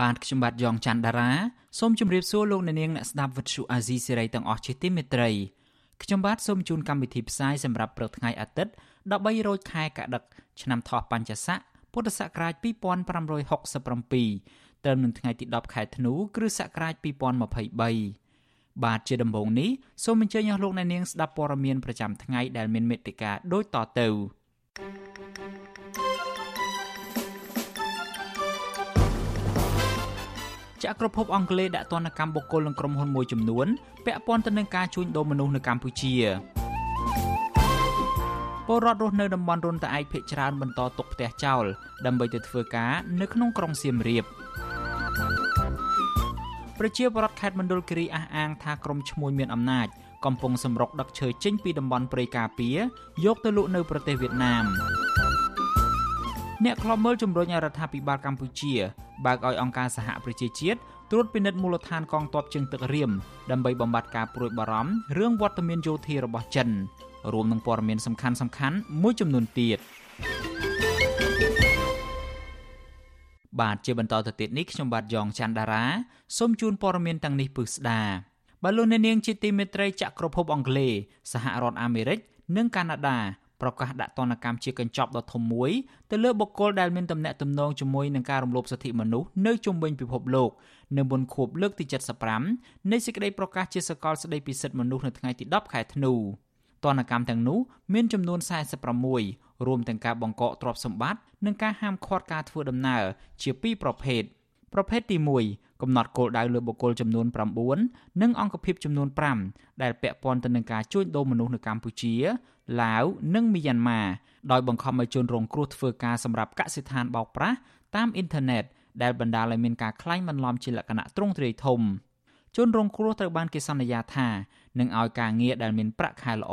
បាទខ្ញុំបាទយ៉ងច័ន្ទដារាសូមជម្រាបសួរលោកអ្នកនាងអ្នកស្ដាប់វិទ្យុអាស៊ីសេរីទាំងអស់ជាទីមេត្រីខ្ញុំបាទសូមជូនកម្មវិធីផ្សាយសម្រាប់ព្រឹកថ្ងៃអាទិត្យ13រោចខែកដិកឆ្នាំថោះបัญចស័កពុទ្ធសករាជ2567ត្រូវនឹងថ្ងៃទី10ខែធ្នូគ្រិស្តសករាជ2023បាទជាដំបូងនេះសូមអញ្ជើញអស់លោកអ្នកនាងស្ដាប់ព័ត៌មានប្រចាំថ្ងៃដែលមានមេត្តាដូចតទៅ ចក្រភពអង់គ្លេសដាក់ទណ្ឌកម្មបុគ្គលនិងក្រុមហ៊ុនមួយចំនួនពាក់ព័ន្ធទៅនឹងការជួញដូរមនុស្សនៅកម្ពុជាពលរដ្ឋរស់នៅតំបន់រុនតាឯកភ ieck ច្រើនបន្តទុកផ្ទះចោលដើម្បីទៅធ្វើការនៅក្នុងក្រុងសៀមរាបប្រជាពលរដ្ឋខេត្តមណ្ឌលគិរីអះអាងថាក្រុមឈ្មួញមានអំណាចកំពុងសម្រុកដឹកឈើចេញពីតំបន់ព្រៃការពារយកទៅលក់នៅប្រទេសវៀតណាម អ្នកខ្លាំមើលជំរុញឲ្យរដ្ឋាភិបាលកម្ពុជាបើកឲ្យអង្គការសហប្រជាជាតិត្រួតពិនិត្យមូលដ្ឋាន កងទ័ពជើងទឹករៀមដើម្បីបំបត្តិការព្រួយបារម្ភរឿងវត្តមានយោធារបស់ចិនរួមនឹងព័ត៌មានសំខាន់សំខាន់មួយចំនួនទៀតបាទជាបន្តទៅទៀតនេះខ្ញុំបាទយ៉ងច័ន្ទដារាសូមជូនព័ត៌មានទាំងនេះពឹស្ដាបាទលោកអ្នកនាងជាទីមេត្រីចក្រភពអង់គ្លេសសហរដ្ឋអាមេរិកនិងកាណាដា ប្រកាសដាក់ទណ្ឌកម្មជាកញ្ចប់ដ៏ធំមួយទៅលើបុគ្គលដែលមានទំនាក់ទំនងជាមួយនឹងការរំលោភសិទ្ធិមនុស្សនៅជុំវិញពិភពលោកនៅមុនខួបលើកទី75នៃសេចក្តីប្រកាសជាសកលស្តីពីសិទ្ធិមនុស្សនៅថ្ងៃទី10ខែធ្នូទណ្ឌកម្មទាំងនោះមានចំនួន46រួមទាំងការបង្កកទ្រព្យសម្បត្តិនិងការហាមឃាត់ការធ្វើដំណើរជាពីរប្រភេទ ប្រភេទទី1កំណត់គោលដៅលើបុគ្គលចំនួន9និងអង្គភាពចំនួន5ដែលពាក់ព័ន្ធទៅនឹងការជួញដូរមនុស្សនៅកម្ពុជាឡាវនិងមីយ៉ាន់ម៉ាដោយបង្ខំឲ្យជនរងគ្រោះធ្វើការសម្រាប់កសិដ្ឋានបោកប្រាស់តាមអ៊ីនធឺណិតដែលបណ្ដាលឲ្យមានការក្លែងបន្លំជាលក្ខណៈទ្រង់ទ្រាយធំជនរងគ្រោះត្រូវបានគេសន្យាថានឹងឲ្យការងារដែលមានប្រាក់ខែល្អ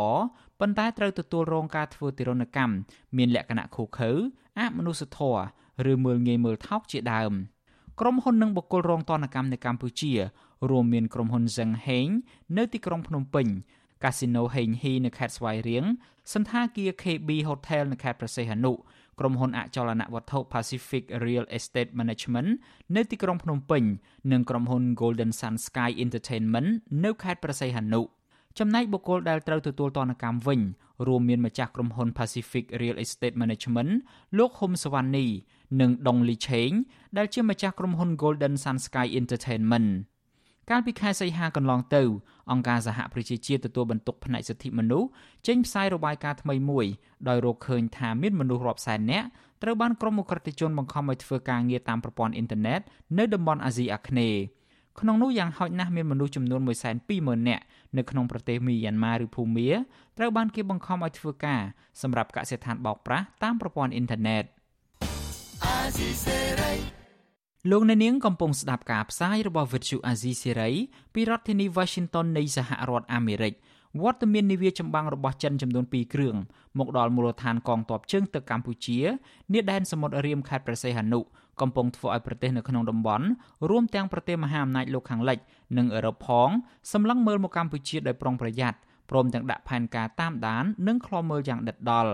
ប៉ុន្តែត្រូវទទួលរងការធ្វើទារុណកម្មមានលក្ខណៈឃោឃៅអមនុស្សធម៌ឬមើលងាយមើលថោកជាដើម ក្រុមហ៊ុននិងបុគ្គលរងទណ្ឌកម្មនៅកម្ពុជា រួមមានក្រុមហ៊ុន Zeng Heng នៅទីក្រុងភ្នំពេញកាស៊ីណូ Heng He នៅខេត្តស្វាយរៀងសន្តាគារ KB Hotel នៅខេត្តព្រះសីហនុក្រុមហ៊ុនអចលនវត្ថុ Pacific Real Estate Management នៅទីក្រុងភ្នំពេញ និងក្រុមហ៊ុន Golden Sun Sky Entertainment នៅខេត្តព្រះសីហនុចំណែកបុគ្គលដែលត្រូវទទួលទណ្ឌកម្មវិញ រួមមានម្ចាស់ក្រុមហ៊ុន Pacific Real Estate Management លោកហ៊ុំសវណ្ណី និងដុងលីឆេងដែលជាម្ចាស់ក្រុមហ៊ុន Golden Sun Sky Entertainment កាលពីខែសីហាកន្លងទៅអង្គការសហប្រជាជាតិទទួលបន្ទុកផ្នែកសិទ្ធិមនុស្សចេញផ្សាយរបាយការណ៍ថ្មីមួយដោយរកឃើញថាមានមនុស្សរាប់សែននាក់ត្រូវបានក្រុមអ ுக ្រិតជនបង្ខំឲ្យធ្វើការងារតាមប្រព័ន្ធអ៊ីនធឺណិតនៅតំបន់អាស៊ីអាគ្នេយ៍ក្នុងនោះយ៉ាងហោចណាស់មានមនុស្សចំនួន120,000នាក់នៅក្នុងប្រទេសមីយ៉ាន់ម៉ាឬភូមាត្រូវបានគេបង្ខំឲ្យធ្វើការសម្រាប់កសិដ្ឋានបោកប្រាស់តាមប្រព័ន្ធអ៊ីនធឺណិត លោកអ្នកនាងកំពុងស្ដាប់ការផ្សាយរបស់ Vuthu Azizi Serai ពីរដ្ឋធានី Washington នៃសហរដ្ឋអាមេរិកវត្តមាននាវាចម្បាំងរបស់ចិនចំនួន2គ្រឿងមកដល់មូលដ្ឋានកងទ័ពជើងទឹកកម្ពុជានាដែនសមុទ្ររៀមខេត្តព្រះសីហនុកំពុងធ្វើឲ្យប្រទេសនៅក្នុងតំបន់រួមទាំងប្រទេសមហាអំណាចលោកខាងលិច និងអឺរ៉ុបផងសម្លឹងមើលមកកម្ពុជាដោយប្រុងប្រយ័ត្នព្រមទាំងដាក់ផែនការតាមដាន និងឃ្លាំមើលយ៉ាងដិតដល់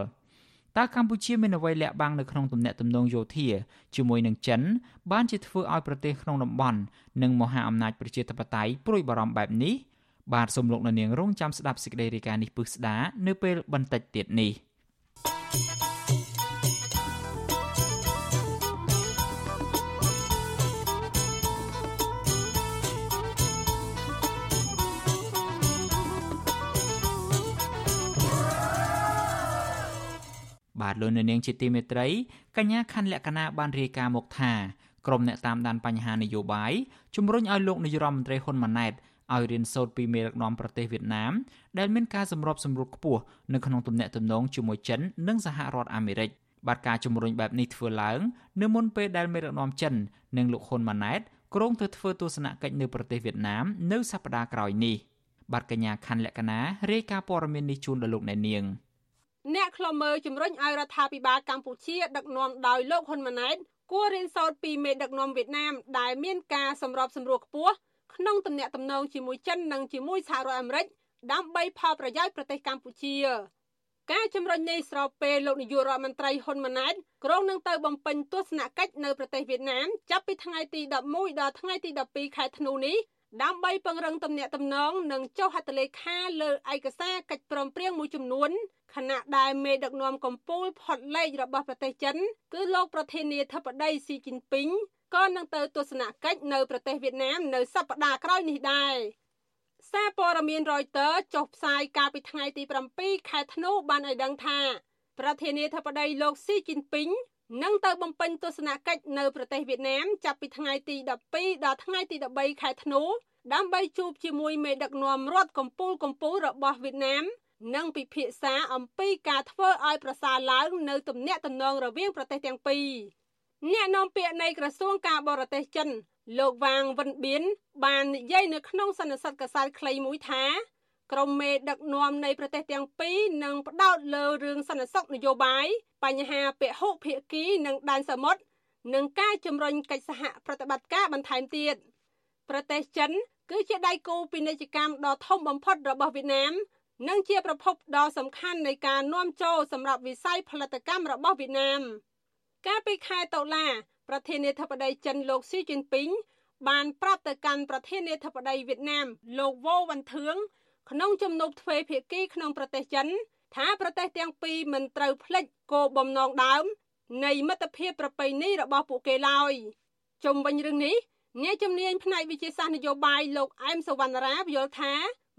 តើកម្ពុជាមានអ្វីលាក់បាំងនៅក្នុងទំនាក់ទំនងយោធាជាមួយនឹងចិនបានជាធ្វើឲ្យប្រទេសក្នុងតំបន់និងមហាអំណាចប្រជាធិបតេយ្យព្រួយបារម្ភបែបនេះបាទសូមលោកនាងរងចាំស្ដាប់សេចក្តីរាយការណ៍នេះពឹស្ដានៅពេលបន្តិចទៀតនេះ បាទលោកនាងជាទីមេត្រីកញ្ញាខណ្ឌលក្ខណាបានរាយការណ៍មកថាក្រុមអ្នកតាមដានបញ្ហានយោបាយជំរុញឲ្យលោកនាយរដ្ឋមន្ត្រីហ៊ុនម៉ាណែតឲ្យរៀនសូត្រពីមេដឹកនាំប្រទេសវៀតណាមដែលមានការសម្របសម្រួលខ្ពស់នៅក្នុងទំនាក់ទំនងជាមួយចិន និងសហរដ្ឋអាមេរិកបាទការជំរុញបែបនេះធ្វើឡើងនៅមុនពេលដែលមេដឹកនាំចិន និងលោកហ៊ុនម៉ាណែតគ្រោងទៅធ្វើទស្សនកិច្ចនៅប្រទេសវៀតណាមនៅសប្តាហ៍ក្រោយនេះបាទកញ្ញាខណ្ឌលក្ខណារាយការណ៍ព័ត៌មាននេះជូនដល់លោកអ្នកនាង អ្នកខ្លមើជំរុញឲ្យរដ្ឋាភិបាលកម្ពុជាដឹកនាំដោយលោកហ៊ុនម៉ាណែតគួររៀនសូត្រពីមេដឹកនាំវៀតណាមដែលមានការសម្របសម្រួលខ្ពស់ក្នុងទំនាក់ទំនងជាមួយចិននិងជាមួយសហរដ្ឋអាមេរិកដើម្បីផលប្រយោជន៍ប្រទេសកម្ពុជាការជំរុញនេះស្របពេលលោកនាយករដ្ឋមន្ត្រីហ៊ុនម៉ាណែតក្រុងនឹងទៅបំពេញទស្សនកិច្ចនៅប្រទេសវៀតណាមចាប់ពីថ្ងៃទី11ដល់ថ្ងៃទី12ខែធ្នូនេះ ដើម្បីពង្រឹងទំនាក់ទំនងនិងចុះហត្ថលេខាលើឯកសារកិច្ចព្រមព្រៀងមួយចំនួនខណៈដែលមេដឹកនាំកម្ពុជាផុតលេខរបស់ប្រទេសចិនគឺលោកប្រធានាធិបតីស៊ីជីនពីងក៏នឹងទៅទស្សនកិច្ចនៅប្រទេសវៀតណាមនៅសប្តាហ៍ក្រោយនេះដែរសារព័ត៌មាន Reuters ចុះផ្សាយកាលពីថ្ងៃទី7ខែធ្នូបានឲ្យដឹងថាប្រធានាធិបតីលោកស៊ីជីនពីង នឹងទៅបំពេញទស្សនកិច្ចនៅប្រទេសវៀតណាមចាប់ពីថ្ងៃទី12ដល់ថ្ងៃទី13ខែធ្នូដើម្បីជួបជាមួយមេដឹកនាំរដ្ឋកម្ពុជាកម្ពុជារបស់វៀតណាមនិងពិភាក្សាអំពីការធ្វើឲ្យប្រសើរឡើងនៅទំនាក់ទំនងរវាងប្រទេសទាំងពីរអ្នកនាំពាក្យនៃក្រសួងការបរទេសចិន លោកវ៉ាងវិនបៀនបាននិយាយនៅក្នុងសន្និសីទកសែតខ្លីមួយថា ក្រុមមេដឹកនាំនៃប្រទេសទាំងពីរនឹងផ្ដោតលើរឿងសន្តិសុខនយោបាយបញ្ហាពហុភាគីនិងដែនសមុទ្រនិងការជំរុញកិច្ចសហប្រតិបត្តិការបន្ថែមទៀតប្រទេសចិន គឺជាដៃគូពាណិជ្ជកម្មដ៏ធំបំផុតរបស់វៀតណាមនិងជាប្រភពដ៏សំខាន់នៃការនាំចូលសម្រាប់វិស័យផលិតកម្មរបស់វៀតណាមកាលពីខែតុលាប្រធានាធិបតីចិនលោកស៊ីជីនពីងបានប្រាប់ទៅកាន់ប្រធានាធិបតីវៀតណាមលោកវ៉ូវ៉ាន់ធឿង ក្នុងជំនួបទ្វេភាគីក្នុងប្រទេសចិន ថាប្រទេសទាំងពីរមិនត្រូវភ្លេចគោលបំណងដើម នៃមិត្តភាពប្រពៃណីរបស់ពួកគេឡើយជុំវិញរឿងនេះអ្នកជំនាញផ្នែកវិទ្យាសាស្ត្រនយោបាយលោកអែមសវណ្ណរាយល់ថា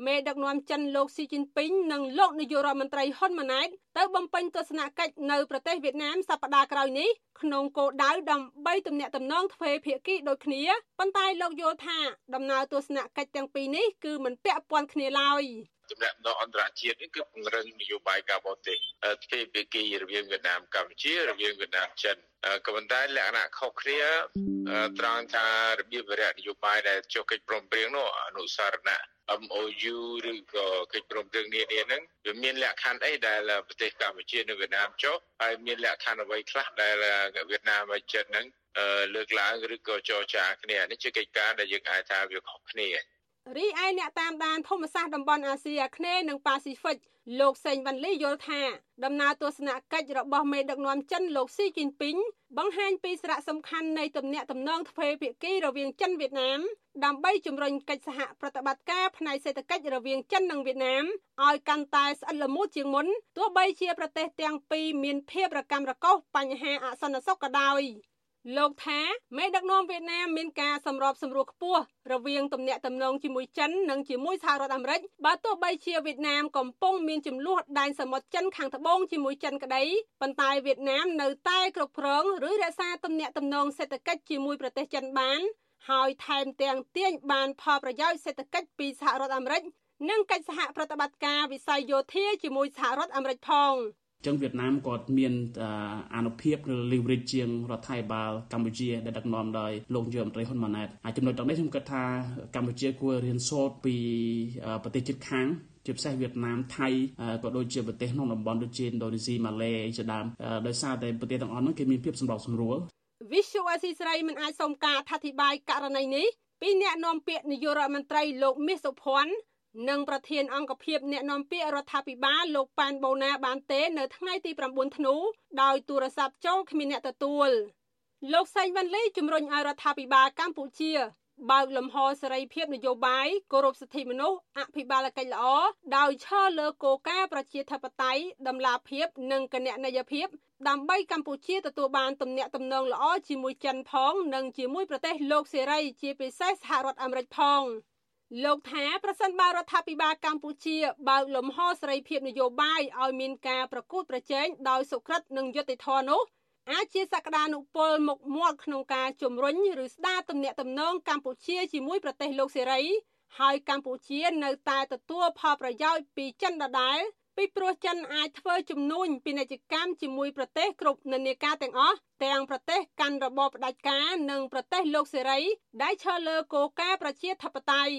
មេដឹកនាំចិនលោកស៊ីជីនពីងនិងលោកនាយករដ្ឋមន្ត្រីហ៊ុនម៉ាណែតទៅបំពេញទស្សនកិច្ចនៅប្រទេសវៀតណាមសប្តាហ៍ក្រោយនេះក្នុងគោលដៅដើម្បីទំនាក់ទំនងទ្វេភាគីដូចគ្នាប៉ុន្តែលោកយល់ថាដំណើរទស្សនកិច្ចទាំងពីរនេះគឺមិនពាក់ព័ន្ធគ្នាឡើយ ទំនាក់ទំនងអន្តរជាតិនេះគឺពង្រឹងនយោបាយការបរទេសទ្វេភាគីរវាងវៀតណាមកម្ពុជារវាងវៀតណាមចិនក៏ប៉ុន្តែលក្ខណៈខុសគ្នាត្រង់ថារបៀបវរៈនយោបាយដែលចុះកិច្ចព្រមព្រៀងនោះអនុសារណៈ MOU ឬក៏កិច្ចព្រមព្រៀងនានាហ្នឹងវាមានលក្ខខណ្ឌអីដែលប្រទេសកម្ពុជានិងវៀតណាមចុះហើយមានលក្ខខណ្ឌអ្វីខ្លះដែលវៀតណាមហើយចិនហ្នឹងលើកឡើងឬក៏ចរចាគ្នានេះជាកិច្ចការដែលយើងអាចថាវាខុសគ្នា រីឯអ្នកតាមដានភូមិសាស្ត្រតំបន់អាស៊ីអាគ្នេយ៍និងប៉ាស៊ីហ្វិកលោកសេងវ៉ាន់លីយល់ថាដំណើរទស្សនកិច្ចរបស់មេដឹកនាំចិនលោកស៊ីជីនពីងបង្ហាញពីសារៈសំខាន់នៃទំនាក់ទំនងទ្វេភាគីរវាងចិនវៀតណាមដើម្បីជំរុញកិច្ចសហប្រតិបត្តិការផ្នែកសេដ្ឋកិច្ចរវាងចិននិងវៀតណាមឲ្យកាន់តែស្អិតល្មួតជាងមុនទោះបីជាប្រទេសទាំងពីរមានភាពរកាំរកូសបញ្ហាអសន្តិសុខក៏ដោយ លោកថាមេដឹកនាំវៀតណាមមានការសម្របសម្រួលខ្ពស់រវាងទំនាក់ទំនងជាមួយចិននិងជាមួយសហរដ្ឋអាមេរិកបើទោះបីជាវៀតណាមកំពុងមានចំនួនដែនសមុទ្រចិនខាងត្បូងជាមួយចិនក្តីប៉ុន្តែវៀតណាមនៅតែគ្រប់គ្រងឬរក្សាទំនាក់ទំនងសេដ្ឋកិច្ចជាមួយប្រទេសចិនបានហើយថែមទាំងទាញបានផលប្រយោជន៍សេដ្ឋកិច្ចពីសហរដ្ឋអាមេរិកនិងកិច្ចសហប្រតិបត្តិការវិស័យយោធាជាមួយសហរដ្ឋអាមេរិកផង។ ចឹងវៀតណាមគាត់មានអានុភាពឬ leverage ជាងរដ្ឋាភិបាលកម្ពុជាដែលដឹកនាំដោយលោកនាយករដ្ឋមន្ត្រីហ៊ុនម៉ាណែតហើយចំណុចទាំងនេះខ្ញុំគិតថាកម្ពុជាគួររៀនសូត្រពីប្រទេសជិតខាងជាពិសេសវៀតណាមថៃក៏ដូចជាប្រទេសក្នុងតំបន់ដូចជាឥណ្ឌូនេស៊ីម៉ាឡេជាដើមដោយសារតែប្រទេសទាំងអស់នោះគេមានភាពសម្របសម្រួលវិសុវអសីស្រីមិនអាចសុំការអធិប្បាយករណីនេះពីអ្នកនាំពាក្យនាយករដ្ឋមន្ត្រីលោកមាសសុភ័ណ្ឌ និងប្រធានអង្គភិបអ្នកនាំពាក្យរដ្ឋាភិបាលលោកប៉ែនបូណាបានទេ នៅថ្ងៃទី9ធ្នូដោយទូរស័ព្ទចូលគ្មានអ្នកទទួលលោកសេងវ៉ាន់លីជំរុញឲ្យរដ្ឋាភិបាលកម្ពុជាបើកលំហសេរីភាពនយោបាយគោរពសិទ្ធិមនុស្សអភិបាលកិច្ចល្អដោយឈរលើគោលការណ៍ប្រជាធិបតេយ្យតម្លាភាព និងគណនេយ្យភាព ដើម្បីកម្ពុជាទទួលបានទំនាក់ទំនងល្អជាមួយចិនផង និងជាមួយប្រទេសលោកសេរីជាពិសេសសហរដ្ឋអាមេរិកផង។ លោកថាប្រសិនបើរដ្ឋាភិបាលកម្ពុជាបើកលំហសេរីភាពនយោបាយឲ្យមានការប្រកួតប្រជែងដោយសុក្រិតនិងយុត្តិធម៌នោះអាចជាសក្តានុពលមុខមាត់ក្នុងការជំរុញឬស្ដារទំនាក់ទំនងកម្ពុជាជាមួយប្រទេសលោកសេរីហើយកម្ពុជានៅតែទទួលផលប្រយោជន៍ពីចិនដដែល ពីព្រោះចិនអាចធ្វើជំនួញពាណិជ្ជកម្មជាមួយប្រទេសគ្រប់នានាការទាំងអស់ទាំងប្រទេសកាន់របបផ្ដាច់ការនិងប្រទេសលោកសេរីដែលឈរលើគោលការណ៍ប្រជាធិបតេយ្យ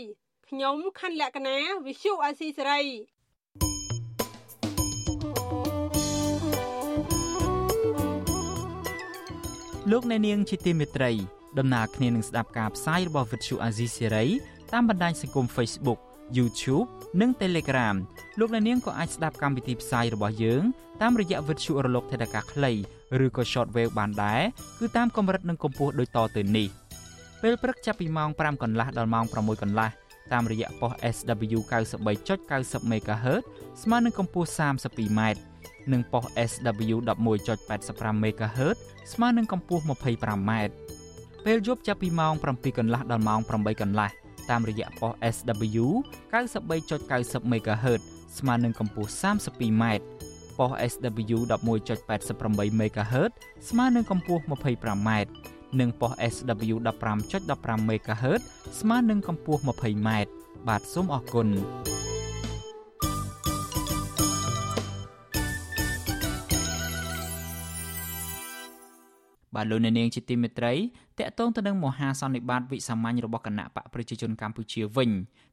ខ្ញុំខណ្ឌលក្ខណាវិសុអាស៊ីសេរីលោកអ្នកនាងជាទីមេត្រីដំណើរគ្នានឹងស្ដាប់ការផ្សាយរបស់ Vuthu Azizi Serai តាមបណ្ដាញសង្គម Facebook YouTube និង Telegram លោកអ្នកនាងក៏អាចស្ដាប់កម្មវិធីផ្សាយរបស់យើង តាមរយៈវិទ្យុរលកថេដាកាខ្លីឬក៏ Shortwave បានដែរគឺតាមកម្រិតនិងកម្ពស់ដូចតទៅនេះពេលព្រឹកចាប់ពីម៉ោង5កន្លះដល់ម៉ោង6កន្លះតាមរយៈប៉ុស SW 93.90 MHz ស្មើនឹងកម្ពស់ 32m និងប៉ុស SW 11.85 MHz ស្មើនឹងកម្ពស់ 25m ពេលយប់ចាប់ពីម៉ោង7កន្លះដល់ម៉ោង8កន្លះ តាមរយៈប៉ុស SW 93.90 MHz ស្មើនឹងកម្ពស់ 32m ប៉ុស SW 11.88 MHz ស្មើនឹងកម្ពស់ 25m និងប៉ុស SW 15.15 MHz ស្មើនឹងកម្ពស់ 20m បាទសូមអរគុណ បាទលោកអ្នកនាងជាទីមេត្រីតកតងទៅនឹងមហាសន្និបាតវិសាមញ្ញរបស់គណៈបកប្រជាជនកម្ពុជាវិញ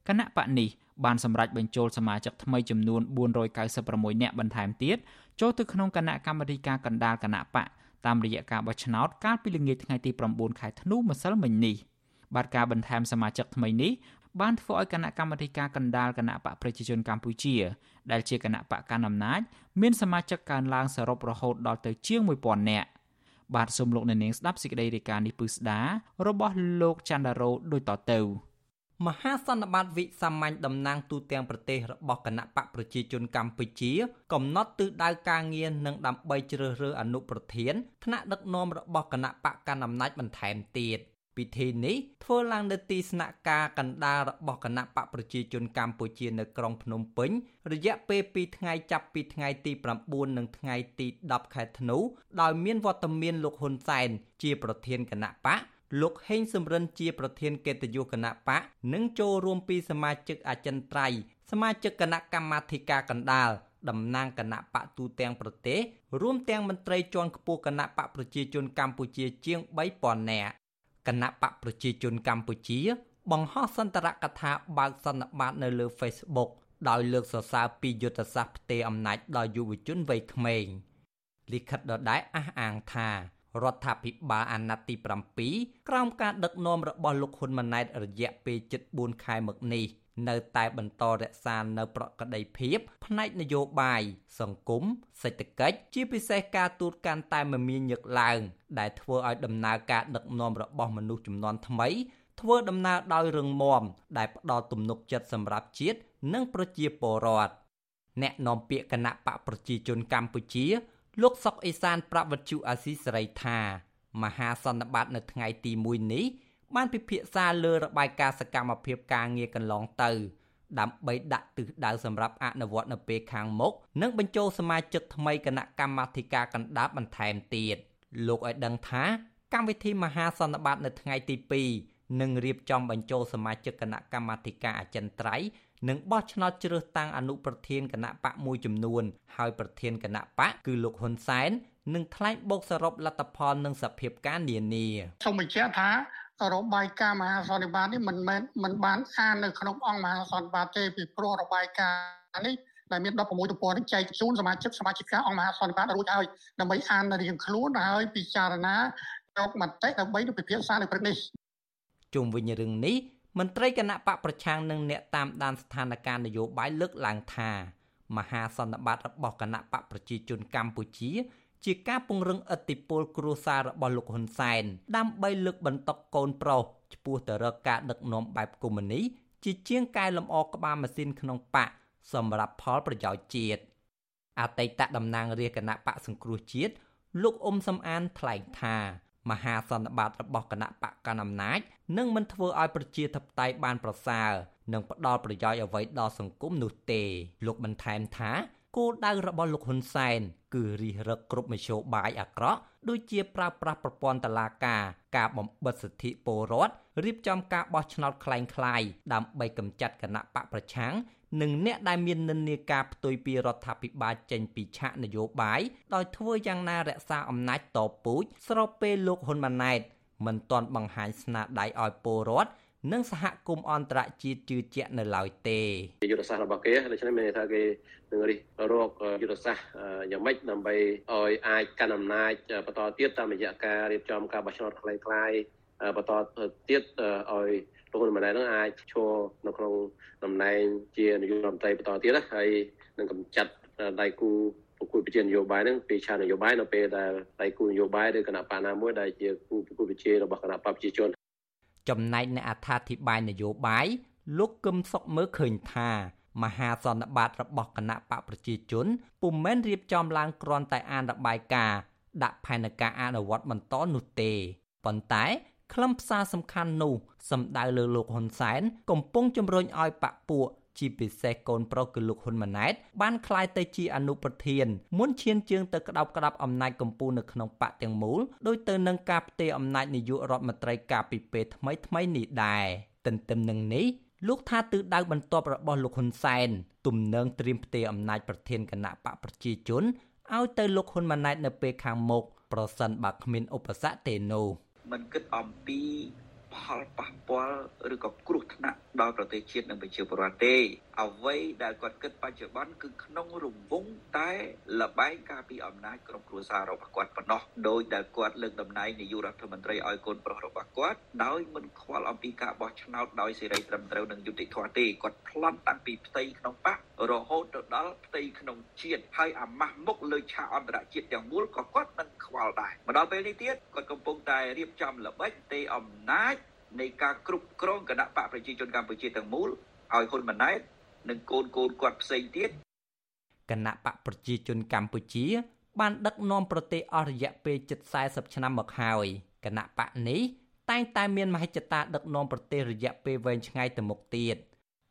គណៈបកនេះបានសម្រេចបញ្ចូលសមាជិកថ្មីចំនួន496នាក់បន្ថែមទៀតចូលទៅក្នុងគណៈកម្មាធិការកណ្ដាលគណៈបកតាមរយៈការបោះឆ្នោតកាលពីល្ងាចថ្ងៃទី9ខែធ្នូម្សិលមិញនេះបាទការបន្ថែមសមាជិកថ្មីនេះបានធ្វើឲ្យគណៈកម្មាធិការកណ្ដាលគណៈបកប្រជាជនកម្ពុជា ដែលជាគណៈបកកណ្ដាលអំណាចមានសមាជិកកើនឡើងសរុបរហូតដល់ទៅជាង1000នាក់ បាទសូមលោកអ្នកនាងស្ដាប់សេចក្តីរាយការណ៍នេះពឹស្ដារបស់លោកច័ន្ទរោដូចតទៅមហាសន្និបាតវិសាមញ្ញតំណាងទូតទាំងប្រទេសរបស់គណៈបកប្រជាជនកម្ពុជា កំណត់ទិសដៅការងារនិងដើម្បីជ្រើសរើសអនុប្រធានថ្នាក់ដឹកនាំរបស់គណៈបកកណ្ដាលអំណាចបន្ថែមទៀត ពិធីនេះធ្វើឡើងនៅទីស្នាក់ការកណ្ដាលរបស់គណៈបកប្រជាជនកម្ពុជានៅក្រុងភ្នំពេញរយៈពេល2ថ្ងៃចាប់ពីថ្ងៃទី9និងថ្ងៃទី10ខែធ្នូដោយមានវត្តមានលោកហ៊ុនសែនជាប្រធានគណៈបកលោកហេងសំរិនជាប្រធានកិត្តិយសគណៈបកនិងចូលរួមពីសមាជិកអចិន្ត្រៃយ៍សមាជិកគណៈកម្មាធិការកណ្ដាលតំណាងគណៈបកទូទាំងប្រទេសរួមទាំងមន្ត្រីជាន់ខ្ពស់គណៈបកប្រជាជនកម្ពុជាជាង3000នាក់ គណៈបកប្រជាជនកម្ពុជា បង្ហោះសន្ទរកថាបើកសន្និបាតនៅលើ Facebook ដោយលើកសរសើរពីយុទ្ធសាស្ត្រផ្ទេរអំណាចដល់យុវជនវ័យក្មេងលិខិតដដែលអះអាងថារដ្ឋាភិបាលអាណត្តិទី7ក្រោមការដឹកនាំរបស់លោកហ៊ុនម៉ាណែតរយៈពេល74ខែមកនេះ នៅតែបន្តរក្សានៅប្រកដីភាព ផ្នែកនយោបាយសង្គមសេដ្ឋកិច្ចជាពិសេសការទូតកាន់តែមមាញឹកឡើង ដែលធ្វើឲ្យដំណើរការដឹកនាំរបស់មនុស្សចំនួនថ្មី ធ្វើដំណើរដោយរឹងមាំដែលផ្ដល់ទំនុកចិត្តសម្រាប់ជាតិនិងប្រជាពលរដ្ឋអ្នកនាំពាក្យគណៈបកប្រជាជនកម្ពុជា លោកសុកអេសានប្រាប់វិទ្យុអាស៊ីសេរីថាមហាសន្និបាតនៅថ្ងៃទី1នេះ បានពិភាក្សាលើរបាយការណ៍សកម្មភាពការងារកន្លងទៅ ដើម្បីដាក់ទិសដៅសម្រាប់អនុវត្តនៅពេលខាងមុខនិងបញ្ចូលសមាជិកថ្មីគណៈកម្មាធិការកណ្ដាលបន្ថែមទៀតលោកឲ្យដឹងថាកម្មវិធីមហាសន្និបាតនៅថ្ងៃទី2នឹងរៀបចំបញ្ចូលសមាជិកគណៈកម្មាធិការអចិន្ត្រៃយ៍និងបោះឆ្នោតជ្រើសតាំងអនុប្រធានគណៈបកមួយចំនួន ហើយប្រធានគណៈបកគឺលោកហ៊ុនសែននឹងថ្លែងបូកសរុបលទ្ធផលនិងសភាពការនានាសូមបញ្ជាក់ថា របាយការណ៍មហាសន្និបាតនេះមិនមែនមិនបានអាននៅក្នុងអង្គមហាសន្និបាតទេពីព្រោះរបាយការណ៍នេះដែលមាន16ទំព័រនេះចែកជូនសមាជិកសមាជិកអង្គមហាសន្និបាតរួចហើយដើម្បីអានរៀងខ្លួនហើយពិចារណាយកមតិដើម្បីពិភាក្សានៅព្រឹកនេះជុំវិញរឿងនេះមន្ត្រីគណៈបកប្រឆាំងនិងអ្នកតាមដានស្ថានភាពនយោបាយលើកឡើងថាមហាសន្និបាតរបស់គណៈបកប្រជាជនកម្ពុជា ជាការពង្រឹងឥទ្ធិពលគ្រួសាររបស់លោកហ៊ុនសែនដើម្បីលើកបន្តកូនប្រុសឆ្ពោះទៅរកការដឹកនាំបែបកុម្មុយនីជាជាងកែលម្អក្បាលម៉ាស៊ីនក្នុងបកសម្រាប់ផលប្រយោជន៍ជាតិអតីតតំណាងរាជគណៈបកសង្គ្រោះជាតិលោកអ៊ុំសំអានថ្លែងថាមហាសន្និបាតរបស់គណៈបកកណ្ដាលអំណាចនឹងមិនធ្វើឲ្យប្រជាធិបតេយ្យបានប្រសើរនិងផ្ដល់ប្រយោជន៍អ្វីដល់សង្គមនោះទេលោកបន្ថែមថា គោលដៅរបស់លោកហ៊ុនសែនគឺរិះរឹកគ្រប់មធ្យោបាយអាក្រក់ដូចជាប្រើប្រាស់ប្រព័ន្ធតឡាការការបំបិទសិទ្ធិពលរដ្ឋរៀបចំការបោះឆ្នោតคล้ายៗដើម្បីកម្ចាត់គណៈបកប្រឆាំង និងអ្នកដែលមាននិន្នាការផ្ទុយពីរដ្ឋាភិបាលចេញពីឆាកនយោបាយដោយធ្វើយ៉ាងណារក្សាអំណាចតពូជស្របពេលលោកហ៊ុនម៉ាណែតមិនទាន់បង្ហាញស្នាដៃឲ្យពលរដ្ឋ និងសហគមន៍អន្តរជាតិជឿជាក់នៅឡើយទេយុទ្ធសាស្ត្ររបស់គេដូច្នេះមានន័យថាគេនឹងរិះរកយុទ្ធសាស្ត្រយ៉ាងម៉េចដើម្បីឲ្យអាចកាន់អំណាចបន្តទៀតតាមរយៈការរៀបចំការបោះឆ្នោតคล้ายៗបន្តទៀតឲ្យលោកហ៊ុនម៉ាណែតនឹងអាចឈរនៅក្នុងតំណែងជានាយករដ្ឋមន្ត្រីបន្តទៀតណាហើយនឹងកម្ចាត់ដៃគូប្រគល់ប្រជានយោបាយនឹងពីឆាននយោបាយនៅពេលដែលដៃគូនយោបាយឬគណៈបកណាមួយដែលជាគូប្រគល់ប្រជារបស់គណៈបកប្រជាជន ចំណែកអ្នកអត្ថាធិប្បាយនយោបាយលោកកឹមសុខមើលឃើញថាមហាសន្និបាតរបស់គណៈបកប្រជាជនពុំមែនរៀបចំឡើងគ្រាន់តែអានរបាយការណ៍ដាក់ផែនការអនុវត្តបន្តនោះទេប៉ុន្តែខ្លឹមសារសំខាន់នោះសំដៅលើលោកហ៊ុនសែនកំពុងជំរុញឲ្យបកពួក ជាពិសេសកូនប្រុសគឺលោកហ៊ុនម៉ាណែតបានក្លាយទៅជាអនុប្រធានមុនឈានជើងទៅក្តោបក្តាប់អំណាចកម្ពុជានៅក្នុងបកទាំងមូលដោយទៅនឹងការផ្ទេរអំណាចនាយករដ្ឋមន្ត្រីកាលពីពេលថ្មីថ្មីនេះដែរទន្ទឹមនឹងនេះលោកថាទិសដៅបន្ទាប់របស់លោកហ៊ុនសែនទំនឹងត្រៀមផ្ទេរអំណាចប្រធានគណៈបកប្រជាជនឲ្យទៅលោកហ៊ុនម៉ាណែតនៅពេលខាងមុខប្រសិនបើគ្មានឧបសគ្គទេនោះមិនគិតអំពី ផលប៉ះពាល់ឬក៏គ្រោះថ្នាក់ដល់ប្រទេសជាតិនិងប្រជាពលរដ្ឋទេអ្វីដែលគាត់គិតបច្ចុប្បន្នគឺក្នុងរង្វង់តែលបែងការពីអំណាចក្រុមគ្រួសាររបស់គាត់ប៉ុណ្ណោះដោយដែលគាត់លើកតំណែងនាយករដ្ឋមន្ត្រីឲ្យកូនប្រុសរបស់គាត់ដោយមិនខ្វល់អំពីការបោះឆ្នោតដោយសេរីត្រឹមត្រូវនិងយុត្តិធម៌ទេគាត់ប្លន់តាំងពីផ្ទៃក្នុងបក រហូតទៅដល់ផ្ទៃក្នុងជាតិហើយអាម៉ាស់មុខលើឆាកអន្តរជាតិទាំងមូលក៏គាត់មិនខ្វល់ដែរមកដល់ពេលនេះទៀតគាត់កំពុងតែរៀបចំល្បិចទេអំណាចនៃការគ្រប់គ្រងគណៈបកប្រជាជនកម្ពុជាទាំងមូលឲ្យហ៊ុនម៉ាណែតនិងកូនកូនគាត់ផ្សេងទៀតគណៈបកប្រជាជនកម្ពុជា បានដឹកនាំប្រទេសអស់រយៈពេលជិត40ឆ្នាំមកហើយគណៈបកនេះតែងតែមានមហិច្ឆតាដឹកនាំប្រទេសរយៈពេលវែងឆ្ងាយទៅមុខទៀត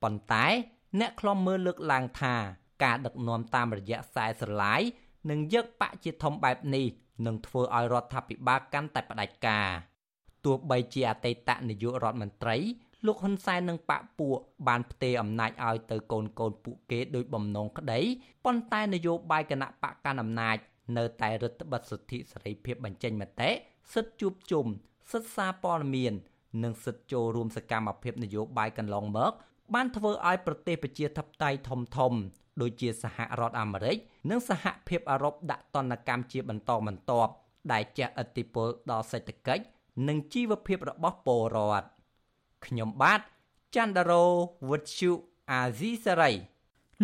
ប៉ុន្តែ អ្នកខ្លំមើលលើកឡើងថាការដឹកនាំតាមរយៈខ្សែស្រឡាយនិងយកបកជាធំបែបនេះនឹងធ្វើឲ្យរដ្ឋាភិបាលកាន់តែផ្ដាច់ការទោះបីជាអតីតនាយករដ្ឋមន្ត្រីលោកហ៊ុនសែននិងបកពួកបានផ្ទេរអំណាចឲ្យទៅកូនកូនពួកគេដោយបំណងក្តីប៉ុន្តែនយោបាយគណៈបកកណ្ដាលអំណាចនៅតែរដ្ឋបិទសិទ្ធិសេរីភាពបញ្ចេញមតិសិទ្ធិជួបជុំសិទ្ធិសារព័ត៌មាន និងសិទ្ធិចូលរួមសកម្មភាពនយោបាយកន្លងមក បានធ្វើឲ្យប្រទេសប្រជាធិបតេយ្យធំធំ ដូចជាសហរដ្ឋអាមេរិកនិងសហភាពអឺរ៉ុបដាក់ទណ្ឌកម្មជាបន្តបន្ទាប់ដែលជះឥទ្ធិពលដល់សេដ្ឋកិច្ចនិងជីវភាពរបស់ពលរដ្ឋខ្ញុំបាទច័ន្ទរោវុទ្ធុអាស៊ីសេរី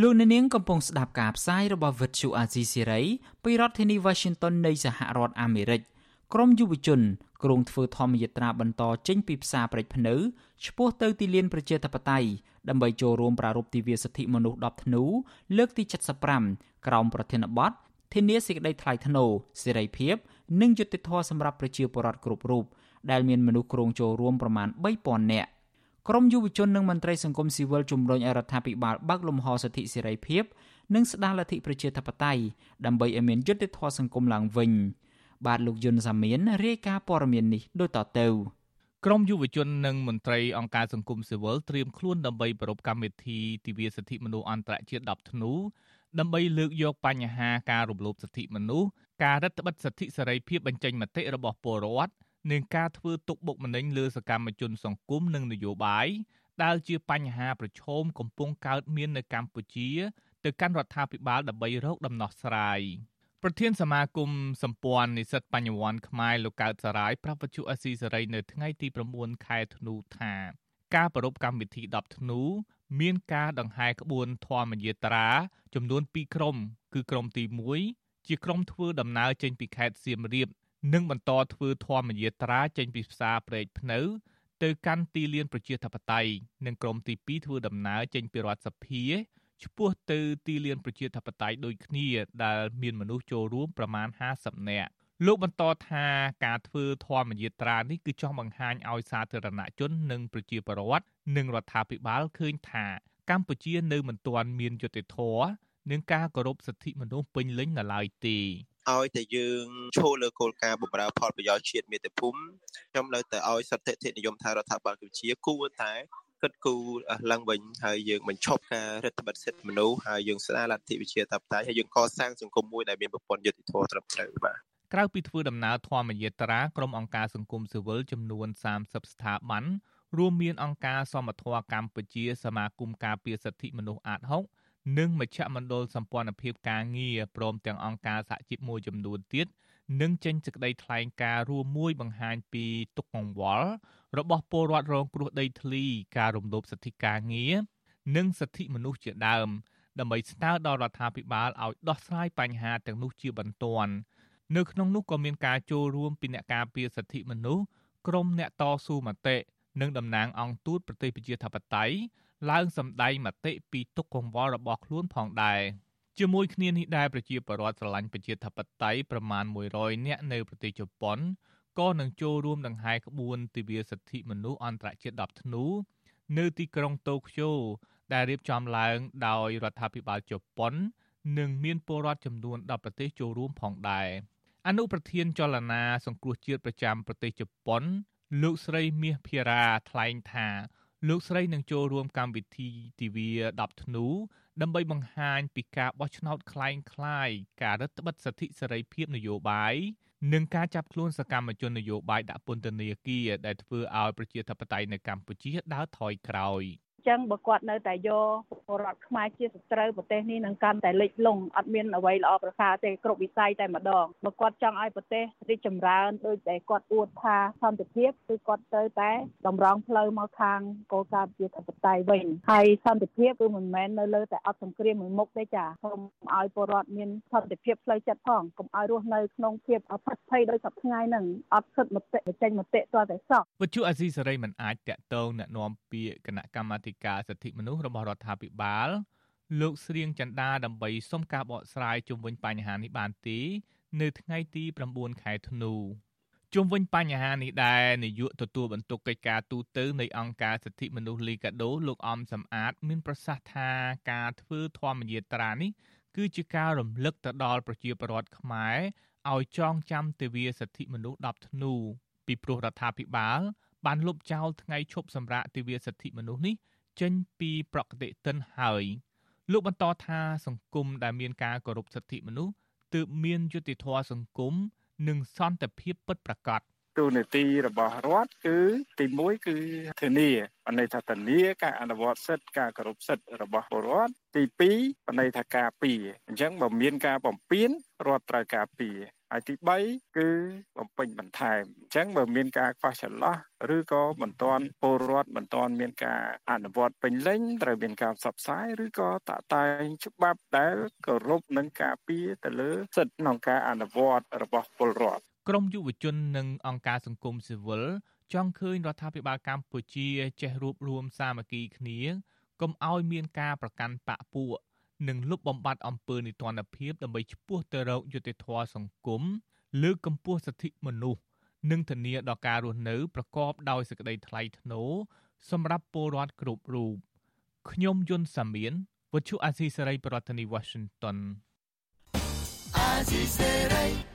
លោកអ្នកនាងកំពុងស្ដាប់ការផ្សាយរបស់វិទ្យុអាស៊ីសេរីពីរដ្ឋធានី Washington នៃសហរដ្ឋអាមេរិកក្រមយុវជនក្រុងធ្វើធម្មយាត្រាបន្តចេញពីផ្សារព្រែកភ្នៅឆ្ពោះទៅទីលានប្រជាធិបតេយ្យ ដើម្បីចូលរួមប្រារព្ធទិវាសិទ្ធិមនុស្ស10ធ្នូលើកទី75ក្រោមប្រធានបទធានាសេចក្តីថ្លៃថ្នូរសេរីភាព និងយុត្តិធម៌សម្រាប់ប្រជាពលរដ្ឋគ្រប់រូបដែលមានមនុស្សគ្រងចូលរួមប្រមាណ3000នាក់ក្រមយុវជននិងមន្ត្រីសង្គមស៊ីវិលជំរុញឲ្យរដ្ឋាភិបាលបើកលំហសិទ្ធិសេរីភាព និងស្ដារលទ្ធិប្រជាធិបតេយ្យដើម្បីឲ្យមានយុត្តិធម៌សង្គមឡើងវិញបាទលោកយុនសាមៀនរាយការណ៍ព័ត៌មាននេះដូចតទៅ ក្រមយុវជននិងមន្ត្រីអង្គការសង្គមស៊ីវិលត្រៀមខ្លួនដើម្បីប្រពៃកម្មវិធីទិវាសិទ្ធិមនុស្សអន្តរជាតិ10ធ្នូដើម្បីលើកយកបញ្ហាការរំលោភសិទ្ធិមនុស្សការរឹតបន្តឹងសិទ្ធិសេរីភាពបញ្ចេញមតិរបស់ពលរដ្ឋនិងការធ្វើទុកបុកម្នេញលើសកម្មជនសង្គមនិងនយោបាយដែលជាបញ្ហាប្រឈមកំពុងកើតមាននៅកម្ពុជា ទៅកាន់រដ្ឋាភិបាលដើម្បីរកដំណោះស្រាយ ប្រធានសមាគមសម្ព័ន្ធនិស្សិតបញ្ញវន្តខ្មែរលោកកើតសរាយប្រាប់វិទ្យុអេស៊ីសេរីនៅថ្ងៃទី9ខែធ្នូថាការប្រារព្ធកម្មវិធី10ធ្នូមានការដង្ហែក្បួនធម្មយាត្រា ចំនួន2ក្រុម គឺក្រុមទី1ជាក្រុមធ្វើដំណើរចេញពីខេត្តសៀមរាប និងបន្តធ្វើធម្មយាត្រាចេញពីផ្សារព្រែកភ្នៅ ទៅកាន់ទីលានប្រជាធិបតេយ្យនិងក្រុមទី2ធ្វើដំណើរចេញពីរដ្ឋសភា ឆ្ពោះទៅទីលានប្រជាធិបតេយ្យដូចគ្នា ដែលមានមនុស្សចូលរួមប្រមាណ50នាក់លោកបន្តថាការធ្វើធម្មយាត្រានេះគឺចង់បង្ហាញឲ្យសាធារណជននិងប្រជាពលរដ្ឋនិងរដ្ឋាភិបាលឃើញថាកម្ពុជានៅមិនទាន់មានយុត្តិធម៌និងការគោរពសិទ្ធិមនុស្សពេញលេញនៅឡើយទេឲ្យតែយើងឈលលើគោលការណ៍បម្រើផលប្រយោជន៍ជាតិមាតុភូមិខ្ញុំនៅតែឲ្យសន្តិធិនិយមថារដ្ឋាភិបាលកម្ពុជាគួរតែ គគិតគូរឡើងវិញហើយយើងបញ្ឈប់ការរដ្ឋបិទសិទ្ធិមនុស្សហើយយើងស្ដារលទ្ធិវិជាតបតៃហើយយើងកសាងសង្គមមួយដែលមានប្រព័ន្ធយុត្តិធម៌ត្រឹមត្រូវបាទក្រៅពីធ្វើដំណើរធម្មយាត្រាក្រុមអង្គការសង្គមស៊ីវិលចំនួន30ស្ថាប័នរួមមានអង្គការសមត្ថៈកម្ពុជា សមាគមការពារសិទ្ធិមនុស្សអាត6និងមជ្ឈមណ្ឌលសម្ព័ន្ធភាពការងារព្រមទាំងអង្គការសហជីពមួយចំនួនទៀត នឹងចេញសេចក្តីថ្លែងការណ៍រួមមួយបង្ហាញពីទុកកង្វល់របស់ពលរដ្ឋរងគ្រោះដីធ្លីការរំលោភសិទ្ធិការងារនិងសិទ្ធិមនុស្សជាដើមដើម្បីស្នើដល់រដ្ឋាភិបាលឲ្យដោះស្រាយបញ្ហាទាំងនោះជាបន្ទាន់នៅក្នុងនោះក៏មានការចូលរួមពីអ្នកការពារសិទ្ធិមនុស្សក្រមអ្នកតស៊ូមតិនិងតំណាងអង្គទូតប្រទេសប្រជាធិបតេយ្យឡើងសម្ដែងមតិពីទុកកង្វល់របស់ខ្លួនផងដែរ ជាមួយគ្នានេះដែរប្រជាពលរដ្ឋស្រឡាញ់ប្រជាធិបតេយ្យប្រមាណ100នាក់នៅប្រទេសជប៉ុនក៏នឹងចូលរួមដង្ហែក្បួនទិវាសិទ្ធិមនុស្សអន្តរជាតិ10ធ្នូនៅទីក្រុងតូក្យូដែលរៀបចំឡើងដោយរដ្ឋាភិបាលជប៉ុន និងមានពលរដ្ឋចំនួន10ប្រទេសចូលរួមផងដែរអនុប្រធានចលនាសង្គ្រោះជាតិប្រចាំប្រទេសជប៉ុន លោកស្រីមាសភារាថ្លែងថា លោកស្រីនឹងចូលរួមកម្មវិធីទិវា10ធ្នូ ដើម្បីបង្ហាញពីការបោះឆ្នោតคล้ายคล้ายការរឹតបន្តឹងសិទ្ធិសេរីភាពនយោបាយនិងការចាប់ខ្លួនសកម្មជននយោបាយដាក់ពន្ធនាគារដែលធ្វើឲ្យប្រជាធិបតេយ្យនៅកម្ពុជាដើរថយក្រោយ។ ចឹងបើគាត់នៅតែយកពលរដ្ឋខ្មែរជាសត្រូវប្រទេសនេះនឹងកាន់តែលិចលង់អត់មានអ្វីល្អប្រសើរទេគ្រប់វិស័យតែម្ដងបើគាត់ចង់ឲ្យប្រទេសរីកចម្រើនដូចដែលគាត់អួតថាសន្តិភាពគឺគាត់ត្រូវតែតម្រង់ផ្លូវមកខាងគោលការណ៍ប្រជាធិបតេយ្យវិញហើយសន្តិភាពគឺមិនមែននៅលើតែអត់សង្គ្រាមមួយមុខទេចាសូមឲ្យពលរដ្ឋមានសន្តិភាពផ្លូវចិត្តផងកុំឲ្យរស់នៅក្នុងភាពអភិភ័យដោយសពថ្ងៃហ្នឹងអត់ខិតមតិចេញមតិទាល់តែសោះវិទ្យុអាស៊ីសេរីមិនអាចតាក់ទងណែនាំពាក្យគណៈកម្មាធិការសិទ្ធិមនុស្សរបស់រដ្ឋាភិបាលលោកស្រៀងចន្ទាដើម្បីសុំការបកស្រាយជុំវិញបញ្ហានេះបានទេនៅថ្ងៃទី9ខែធ្នូជុំវិញបញ្ហានេះដែរនាយកទទួលបន្ទុកកិច្ចការទូតនៃអង្គការសិទ្ធិមនុស្សលីកាដូលោកអំសំអាត មានប្រសាសន៍ថាការធ្វើធម្មយាត្រានេះគឺជាការរំលឹកទៅដល់ប្រជាពលរដ្ឋខ្មែរឲ្យចងចាំទិវាសិទ្ធិមនុស្ស10ធ្នូពីព្រោះរដ្ឋាភិបាលបានលុបចោលថ្ងៃឈប់សម្រាកទិវាសិទ្ធិមនុស្សនេះ ចេញពីប្រកតិទិនហើយលោកបន្តថាសង្គមដែលមានការគោរពសិទ្ធិមនុស្សទើបមានយុត្តិធម៌សង្គមនិងសន្តិភាពពិតប្រាកដ ទូនាទីរបស់រដ្ឋគឺទី1គឺធានាបណ្ដេថាធានាការអនុវត្តសិទ្ធិការគោរពសិទ្ធិរបស់ពលរដ្ឋទី2បណ្ដេថាការពារអញ្ចឹងបើមានការបំពានរដ្ឋត្រូវការពារហើយទី3គឺបំពេញបន្ថែមអញ្ចឹងបើមានការខ្វះចន្លោះឬក៏មិនទាន់ពលរដ្ឋមិនទាន់មានការអនុវត្តពេញលេញត្រូវមានការផ្សព្វផ្សាយឬក៏តាក់តែងច្បាប់ដែលគោរពនឹងការពារទៅលើសិទ្ធិក្នុងការអនុវត្តរបស់ពលរដ្ឋ ក្រមយុវជននិងអង្គការសង្គមស៊ីវិលចង់ឃើញរដ្ឋាភិបាលកម្ពុជាចេះរួបរวมសាមគ្គីគ្នាកុំឲ្យមានការប្រកាន់បកពួកនិងលុបបំបាត់អំពើនីតិរដ្ឋភាពដើម្បីឈ្មោះទៅរកយុត្តិធម៌សង្គមលើកកម្ពស់សិទ្ធិមនុស្សនិងធានាដល់ការរស់នៅប្រកបដោយសេចក្តីថ្លៃថ្នូរសម្រាប់ពលរដ្ឋគ្រប់រូបខ្ញុំយុនសាមៀនវិទ្យុអាស៊ីសេរីប្រធានាធិបតី Washington អាស៊ីសេរី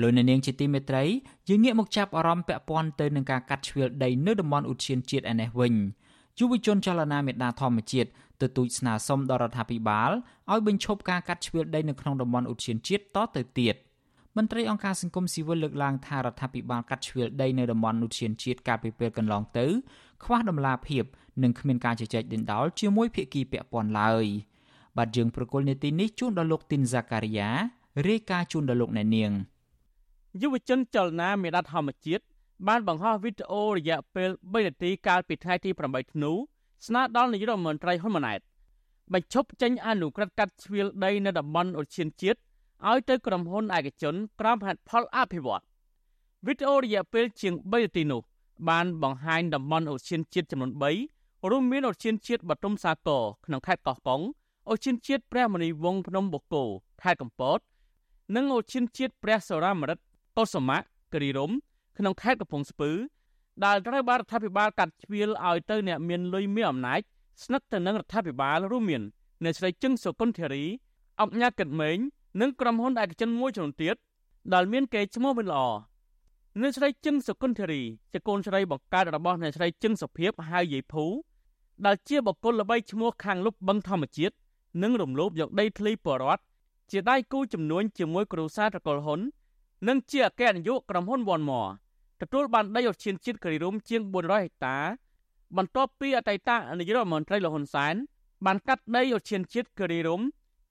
លោកអ្នកនាងជាទីមេត្រីយើងងាកមកចាប់អារម្មណ៍ពាក់ព័ន្ធទៅនឹងការកាត់ជ្រឿលដីនៅតំបន់ឧទ្យានជាតិឯនេះវិញយុវជនចលនាមេដាធម្មជាតិទទូចស្នើសុំដល់រដ្ឋាភិបាលឲ្យបញ្ឈប់ការកាត់ជ្រឿលដីនៅក្នុងតំបន់ឧទ្យានជាតិតទៅទៀតមន្ត្រីអង្គការសង្គមស៊ីវិលលើកឡើងថារដ្ឋាភិបាលកាត់ជ្រឿលដីនៅតំបន់ឧទ្យានជាតិកាលពីពេលកន្លងទៅខ្វះដំណាភាពនិងគ្មានការជជែកដេញដោលជាមួយភាគីពាក់ព័ន្ធឡើយបាទយើងប្រកុលនេតិនេះជូនដល់លោកទីនហ្សាការីយ៉ារាយការណ៍ជូនដល់លោកអ្នកនាង យុវជនចលនាមេដាធម្មជាតិបានបង្ហោះវីដេអូរយៈពេល3នាទីកាលពីថ្ងៃទី8ធ្នូស្នើដល់នាយករដ្ឋមន្ត្រីហ៊ុនម៉ាណែតបញ្ឈប់ចេញអនុក្រឹត្យកាត់ជ្រៀលដីនៅតំបន់អូឈានជាតិឲ្យទៅក្រុមហ៊ុនឯកជនក្រោមហេតុផលអភិវឌ្ឍវីដេអូរយៈពេលជាង3នាទីនោះបានបង្ហាញតំបន់អូឈានជាតិចំនួន3រួមមានអូឈានជាតិបទុមសាគរក្នុងខេត្តកោះកុងអូឈានជាតិព្រះមនីវងភ្នំបូកគោខេត្តកំពត និងអូឈានជាតិព្រះសរាមរិទ្ធ កុសមៈគិរីរម្យក្នុងខេត្តកំពង់ស្ពឺដែលត្រូវបានរដ្ឋាភិបាលកាត់ជ្រៀលឲ្យទៅអ្នកមានលុយមានអំណាចស្និទ្ធទៅនឹងរដ្ឋាភិបាលរួមមានអ្នកស្រីជឹងសុគន្ធធារីអង្គញាកិតមេងនិងក្រុមហ៊ុនឯកជនមួយចំនួនទៀតដែលមានកេរ្តិ៍ឈ្មោះមិនល្អអ្នកស្រីជឹងសុគន្ធធារីជាកូនស្រីបង្កើតរបស់អ្នកស្រីជឹងសុភាពហៅយាយភូដែលជាបុគ្គលល្បីឈ្មោះខាងលុបបឹងធម្មជាតិនិងរំលោភយកដីធ្លីបរដ្ឋជាដៃគូចំនួនជាមួយគ្រូសាត្រកុលហ៊ុន និងជាអគ្គនាយកក្រុមហ៊ុនវ៉ាន់ម៉ទទួលបានដីឧទ្យានជាតិគិរីរំជាង400ហិកតា បន្ទាប់ពីអតីតនាយករដ្ឋមន្ត្រីលហ៊ុនសែនបានកាត់ដីឧទ្យានជាតិគិរីរំ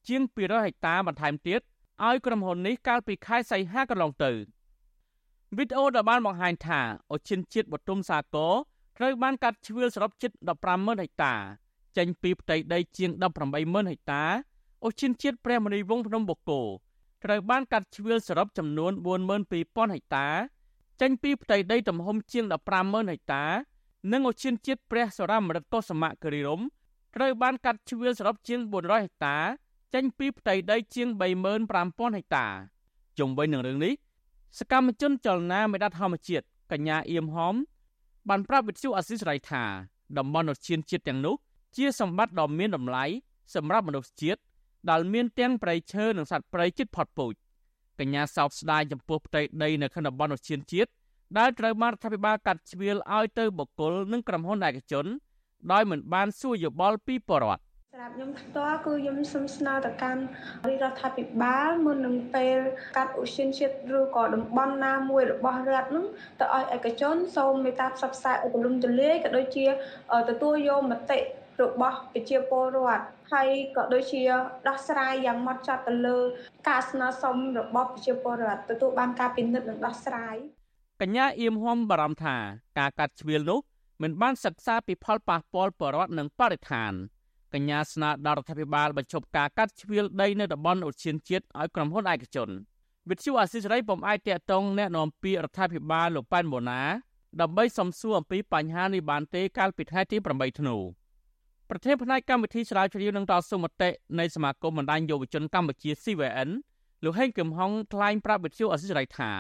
ជាង200ហិកតាបន្ថែមទៀតឲ្យក្រុមហ៊ុននេះកាលពីខែសីហាកន្លងទៅវីដេអូដែលបានបង្ហាញថាឧទ្យានជាតិបទុមសាគរត្រូវបានកាត់ជ្រឿលសរុបជិត150,000ហិកតាចេញពីផ្ទៃដីជាង180,000ហិកតាឧទ្យានជាតិព្រះមនីវងភ្នំបូកគោ ត្រូវបានកាត់ជ្រឿលសរុបចំនួន42,000ហិកតា ចេញពីផ្ទៃដីទំហំជាង150,000ហិកតា និងឧទ្យានជាតិព្រះសរាមរិទ្ធកុសមគិរីរំត្រូវបានកាត់ជ្រឿលសរុបជាង400ហិកតា ចេញពីផ្ទៃដីជាង35,000ហិកតាជុំវិញនឹងរឿងនេះសកម្មជនចលនាមេដាធម្មជាតិកញ្ញាអៀមហំបានប្រាប់វិទ្យុអស៊ីសេរីថាតំបន់ឧទ្យានជាតិទាំងនោះជាសម្បត្តិដ៏មានតម្លៃសម្រាប់មនុស្សជាតិ ដែលមានទាំងព្រៃឈើនិងសត្វព្រៃជិតផុតពូជកញ្ញាសោកស្ដាយចំពោះផ្ទៃដីនៅក្នុងតំបន់ឧទ្យានជាតិដែលត្រូវបានរដ្ឋាភិបាលកាត់ជ្រៀលឲ្យទៅបុគ្គលនិងក្រុមហ៊ុនឯកជន ដោយមិនបានសួរយោបល់ពីបរដ្ឋសម្រាប់ខ្ញុំផ្ទាល់គឺខ្ញុំសូមស្នើទៅកាន់រដ្ឋាភិបាលមុននឹងពេលកាត់ឧស្សាហជាតិឬក៏តំបន់ណាមួយរបស់រដ្ឋនឹងទៅឲ្យឯកជនសូមមេត្តាផ្សព្វផ្សាយឲ្យទូលំទូលាយក៏ដូចជាទទួលយកមតិ របស់ប្រជាពលរដ្ឋហើយក៏ដូចជាដោះស្រាយយ៉ាងម៉ត់ចត់ទៅលើ ការស្នើសុំរបស់ប្រជាពលរដ្ឋទទួលបានការពិនិត្យនិងដោះស្រាយកញ្ញាអៀមហំបារម្ភថាការកាត់ជ្រៀលនោះមិនបានសិក្សាពីផលប៉ះពាល់បរដ្ឋនិងបរិស្ថានកញ្ញាស្នើដល់រដ្ឋាភិបាលបញ្ឈប់ការកាត់ជ្រៀលដីនៅតំបន់ឧទ្យានជាតិឲ្យក្រុមហ៊ុនឯកជនវិទ្យុអាស៊ីសេរីពុំអាចតាក់ទងแนะនាំពាក្យរដ្ឋាភិបាលលោកប៉ែនបូណាដើម្បីសំសួរអំពីបញ្ហានេះបានទេកាលពីថ្ងៃទី8ធ្នូ ប្រធានផ្នែកកម្មវិធីស្រាវជ្រាវនឹងតស៊ូមតិនៃសមាគមបណ្ដាញយុវជនកម្ពុជា CVN លោកហេងកឹមហុងថ្លែងប្រាប់វិទ្យុអសិរ័យថា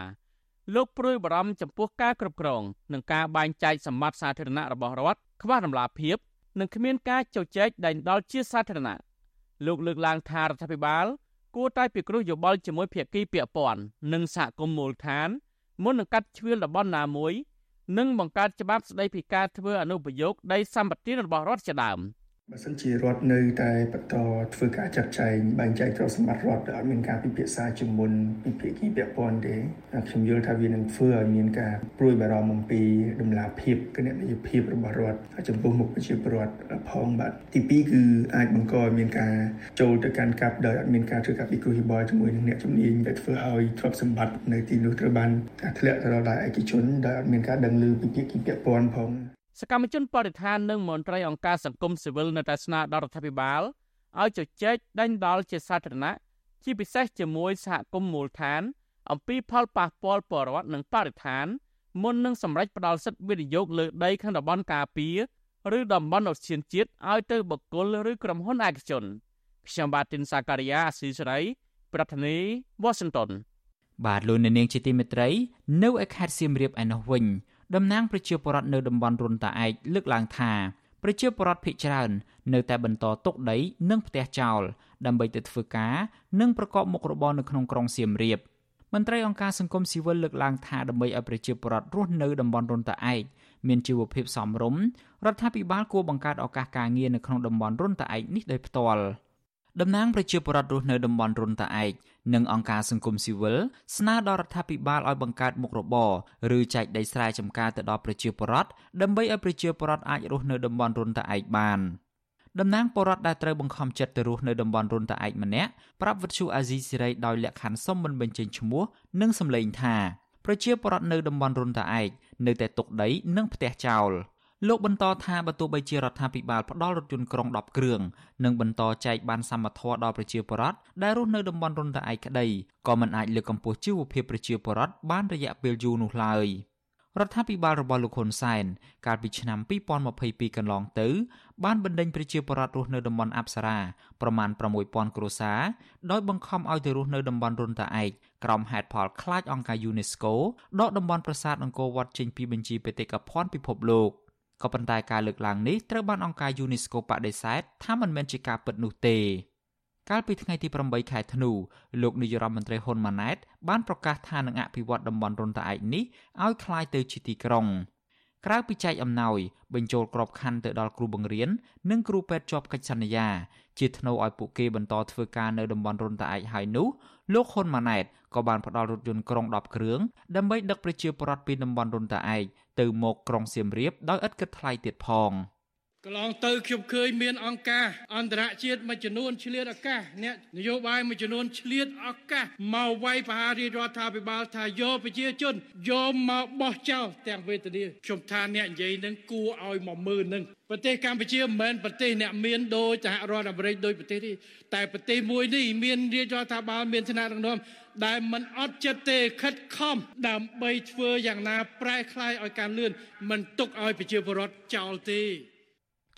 លោកព្រួយបារម្ភចំពោះការគ្រប់គ្រងនិងការបែងចែកសម្បត្តិសាធារណៈរបស់រដ្ឋខ្វះតម្លាភាព និងគ្មានការជជែកដែនដល់ជាសាធារណៈលោកលើកឡើងថារដ្ឋាភិបាលគួរតែពិគ្រោះយោបល់ជាមួយភាគីពាក់ព័ន្ធនិងសហគមន៍មូលដ្ឋានមុននឹងកាត់ជ្រឿលតំបន់ណាមួយនិងបង្កើតច្បាប់ស្តីពីការធ្វើអនុប្រយោគដីសម្បត្តិរបស់រដ្ឋជាដើម។ បើសិនជារដ្ឋនៅតែបន្តធ្វើការចាត់ចែងបែងចែកទ្រព្យសម្បត្តិរដ្ឋដោយអត់មានការពិភាក្សាជាមួយពីភាគីពាក់ព័ន្ធទេខ្ញុំយល់ថាវានឹងធ្វើឲ្យមានការព្រួយបារម្ភអំពីដំណាភាពគណនេយ្យភាពរបស់រដ្ឋចំពោះមុខប្រជាពលរដ្ឋផងបាទទី2គឺអាចបង្កឲ្យមានការចូលទៅកាន់កាប់ដោយអត់មានការធ្វើការពិគ្រោះយោបល់ជាមួយនឹងអ្នកជំនាញដែលធ្វើឲ្យទ្រព្យសម្បត្តិនៅទីនោះត្រូវបានធ្លាក់ទៅដល់ឯកជនដោយអត់មានការដឹងឮពីភាគីពាក់ព័ន្ធផង សកម្មជនបរិស្ថាននិងមន្ត្រីអង្គការសង្គមស៊ីវិលនៅតែស្នើដល់រដ្ឋាភិបាលឲ្យជជែកដេញដោលជាសាធារណៈជាពិសេសជាមួយសហគមន៍មូលដ្ឋាន អំពីផលប៉ះពាល់បរិវត្តនិងបរិស្ថានមុននឹងសម្រេចផ្ដាល់សិទ្ធិវិនិយោគលើដីក្នុងតំបន់ការពារឬតំបន់អូសៀនជាតិឲ្យទៅបុគ្គលឬក្រុមហ៊ុនឯកជនខ្ញុំបាទទីនសាការីយ៉ាអស៊ីសេរីប្រធានាធិបតី Washington បាទលោកនាងជាទីមេត្រី នៅឯខេត្តសៀមរាបឯណោះវិញ តំណាងប្រជាពលរដ្ឋនៅតំបន់រុនតាឯកលើកឡើងថាប្រជាពលរដ្ឋភ ieck ច្រើននៅតែបន្តទុកដីនិងផ្ទះចោលដើម្បីទៅធ្វើការនិងប្រកបមុខរបរនៅក្នុងក្រុងសៀមរាបមន្ត្រីអង្គការសង្គមស៊ីវិលលើកឡើងថាដើម្បីឲ្យប្រជាពលរដ្ឋរស់នៅតំបន់រុនតាឯកមានជីវភាពសមរម្យរដ្ឋាភិបាលគួរបង្កើតឱកាសការងារនៅក្នុងតំបន់រុនតាឯកនេះដោយផ្ទាល់ តំណាងប្រជាពលរដ្ឋរស់នៅតំបន់រុនតាឯកនិងអង្គការសង្គមស៊ីវិលស្នើដល់រដ្ឋាភិបាលឲ្យបង្កើតមុខរបរឬចែកដីស្រែចម្ការទៅដល់ប្រជាពលរដ្ឋដើម្បីឲ្យប្រជាពលរដ្ឋអាចរស់នៅតំបន់រុនតាឯកបានតំណាងពលរដ្ឋដែលត្រូវបង្ខំចិត្តទៅរស់នៅតំបន់រុនតាឯកម្នាក់ប្រាប់វិទ្យុអាស៊ីសេរីដោយលក្ខខណ្ឌសុំមិនបញ្ចេញឈ្មោះនិងសម្លេងថាប្រជាពលរដ្ឋនៅតំបន់រុនតាឯកនៅតែទុកដីនិងផ្ទះចោល។ លោកបន្តថាបើទោះបីជារដ្ឋាភិបាលផ្ដល់រថយន្តក្រុង10គ្រឿងនិងបន្តចែកបានសមត្ថភាពដល់ប្រជាពលរដ្ឋដែលរស់នៅតំបន់រុនតាឯកក្តីក៏មិនអាចលើកកម្ពស់ជីវភាពប្រជាពលរដ្ឋបានរយៈពេលយូរនោះឡើយរដ្ឋាភិបាលរបស់លោកហ៊ុនសែនកាលពីឆ្នាំ2022កន្លងទៅបានបណ្ដេញប្រជាពលរដ្ឋរស់នៅតំបន់អប្សរាប្រមាណ6000គ្រួសារដោយបង្ខំឲ្យទៅរស់នៅតំបន់រុនតាឯកក្រោមហេតុផលខ្លាចអង្គការ UNESCO ដកតំបន់ប្រាសាទអង្គរវត្តចេញពីបញ្ជីបេតិកភណ្ឌពិភពលោក។ ក៏ប៉ុន្តែការលើកឡើងនេះត្រូវបានអង្គការ UNESCO បដិសេធថាមិនមែនជាការពិតនោះទេកាលពីថ្ងៃទី8ខែធ្នូលោកនាយរដ្ឋមន្ត្រីហ៊ុនម៉ាណែតបានប្រកាសថានឹងអភិវឌ្ឍតំបន់រុនតាឯកនេះឲ្យคล้ายទៅជាទីក្រុងក្រៅពីចែកអំណោយបញ្ចូលក្របខ័ណ្ឌទៅដល់គ្រូបង្រៀននិងគ្រូពេទ្យជាប់កិច្ចសន្យាជាថ្នូវឲ្យពួកគេបន្តធ្វើការនៅតំបន់រុនតាឯកហើយនោះលោកហ៊ុនម៉ាណែតក៏បានផ្ដល់រថយន្តក្រុង10គ្រឿងដើម្បីដឹកប្រជាពលរដ្ឋពីតំបន់រុនតាឯក ទៅមកក្រុងសៀមរាបដោយឥតគិតថ្លៃទៀតផង។កន្លងទៅខ្ញុំឃើញមានអង្គការអន្តរជាតិមួយចំនួនឆ្លៀតឱកាសអ្នកនយោបាយមួយចំនួនឆ្លៀតឱកាសមកវាយប្រហាររាជរដ្ឋាភិបាលថាយកប្រជាជនយកមកបោះចោលទាំងវេទនាខ្ញុំថាអ្នកនិយាយនឹងគួរឲ្យមកមើលនឹងប្រទេសកម្ពុជាមិនមែនប្រទេសអ្នកមានដោយសហរដ្ឋអាមេរិកដោយប្រទេសនេះតែប្រទេសមួយនេះមានរាជរដ្ឋាភិបាលមានឋានៈដឹកនាំ ដែលមិនអត់ចិត្តទេខិតខំដើម្បីធ្វើយ៉ាងណាប្រែក្លាយឲ្យការលឿនមិនទុកឲ្យប្រជាពលរដ្ឋចោលទេ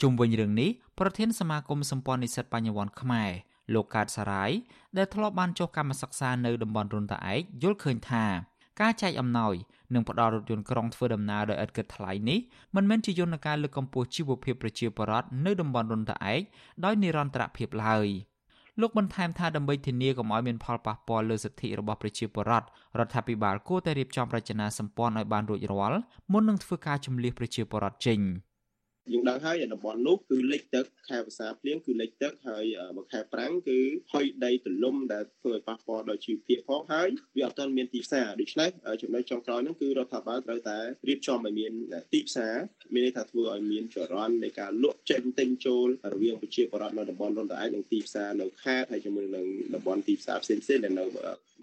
ជុំវិញរឿងនេះប្រធានសមាគមសម្ព័ន្ធនិស្សិតបញ្ញវន្តខ្មែរលោកកើតសារាយដែលធ្លាប់បានចុះកម្មសិក្សានៅតំបន់រុនតាឯកយល់ឃើញថាការចែកអំណោយនិងផ្ដល់រថយន្តក្រុងធ្វើដំណើរដោយឥតគិតថ្លៃនេះមិនមែនជាយន្តការលើកកម្ពស់ជីវភាពប្រជាពលរដ្ឋនៅតំបន់រុនតាឯកដោយនិរន្តរភាពឡើយ លោកបន្ថែមថាដើម្បីធានាកុំឲ្យមានផលប៉ះពាល់លើសិទ្ធិរបស់ប្រជាពលរដ្ឋរដ្ឋាភិបាលគួរតែរៀបចំរចនាសម្ព័ន្ធឲ្យបានរួចរាល់មុននឹងធ្វើការជំលះប្រជាពលរដ្ឋចេញ។ យើងដឹងហើយតំបន់នោះគឺលិចទឹកខែវស្សាភ្លៀងគឺលិចទឹកហើយមកខែប្រាំងគឺហុយដីទលំដែលធ្វើឲ្យប៉ះពាល់ដល់ជីវភាពផងហើយវាអត់ទាន់មានទីផ្សារដូច្នេះចំណុចចុងក្រោយហ្នឹងគឺរដ្ឋាភិបាលត្រូវតែរៀបចំឲ្យមានទីផ្សារមានន័យថាធ្វើឲ្យមានចរន្តនៃការលក់ចេញទិញចូលរវាងប្រជាពលរដ្ឋនៅតំបន់រនតឯកនិងទីផ្សារនៅខេត្តហើយជាមួយនឹងតំបន់ទីផ្សារផ្សេងៗដែលនៅ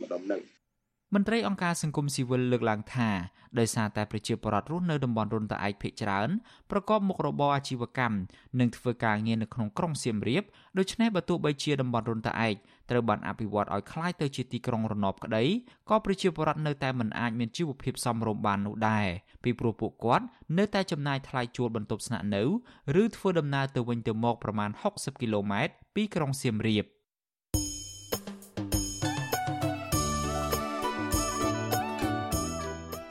ម្ដុំហ្នឹង មន្ត្រីអង្គការសង្គមស៊ីវិលលើកឡើងថាដោយសារតែប្រជាពលរដ្ឋរស់នៅតំបន់រុនតាឯកភ ieck ច្រើនប្រកបមុខរបរអាជីវកម្មនិងធ្វើការងារនៅក្នុងក្រុងសៀមរាបដូច្នេះបើទោះបីជាតំបន់រុនតាឯកត្រូវបានអភិវឌ្ឍឲ្យคล้ายទៅជាទីក្រុងរណបក្តីក៏ប្រជាពលរដ្ឋនៅតែមិនអាចមានជីវភាពសមរម្យបាននោះដែរពីព្រោះពួកគាត់នៅតែចំណាយថ្លៃជួលបន្ទប់ស្នាក់នៅឬធ្វើដំណើរទៅវិញទៅមកប្រមាណ60គីឡូម៉ែត្រពីក្រុងសៀមរាប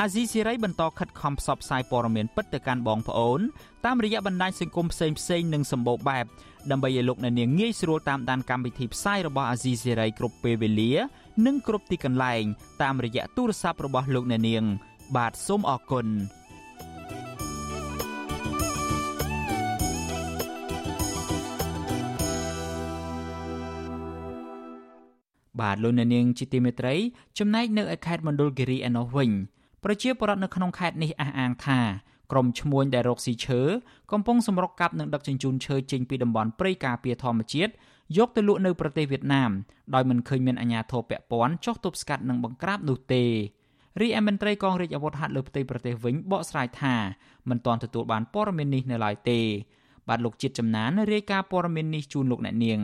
អាស៊ីសេរីបន្តខិតខំផ្សព្វផ្សាយព័ត៌មានពិតទៅកាន់បងប្អូនតាមរយៈបណ្ដាញសង្គមផ្សេងផ្សេងនិងសម្បូរបែបដើម្បីឲ្យលោកអ្នកនាងងាយស្រួលតាមដានកម្មវិធីផ្សាយរបស់អាស៊ីសេរីគ្រប់ពេលវេលា និងគ្រប់ទីកន្លែង តាមរយៈទូរស័ព្ទរបស់លោកអ្នកនាង បាទសូមអរគុណបាទលោកអ្នកនាងជាទីមេត្រីចំណែកនៅឯខេត្តមណ្ឌលគិរីឯណោះវិញ ប្រជាពលរដ្ឋនៅក្នុងខេត្តនេះអះអាងថាក្រុមឈ្មួញដែលរកស៊ីឈើកំពុងសម្រុកកាប់និងដឹកជញ្ជូនឈើចេញពីតំបន់ព្រៃការពារធម្មជាតិយកទៅលក់នៅប្រទេសវៀតណាមដោយមិនឃើញមានអាជ្ញាធរពាក់ព័ន្ធចុះទប់ស្កាត់និងបង្ក្រាបនោះទេរីឯមន្ត្រីកងរាជអាវុធហត្ថលើផ្ទៃប្រទេសវិញបកស្រាយថាមិនទាន់ទទួលបានព័ត៌មាននេះនៅឡើយទេបាទលោកជាតិចំណានរាយការណ៍ព័ត៌មាននេះជូនលោកអ្នកនាង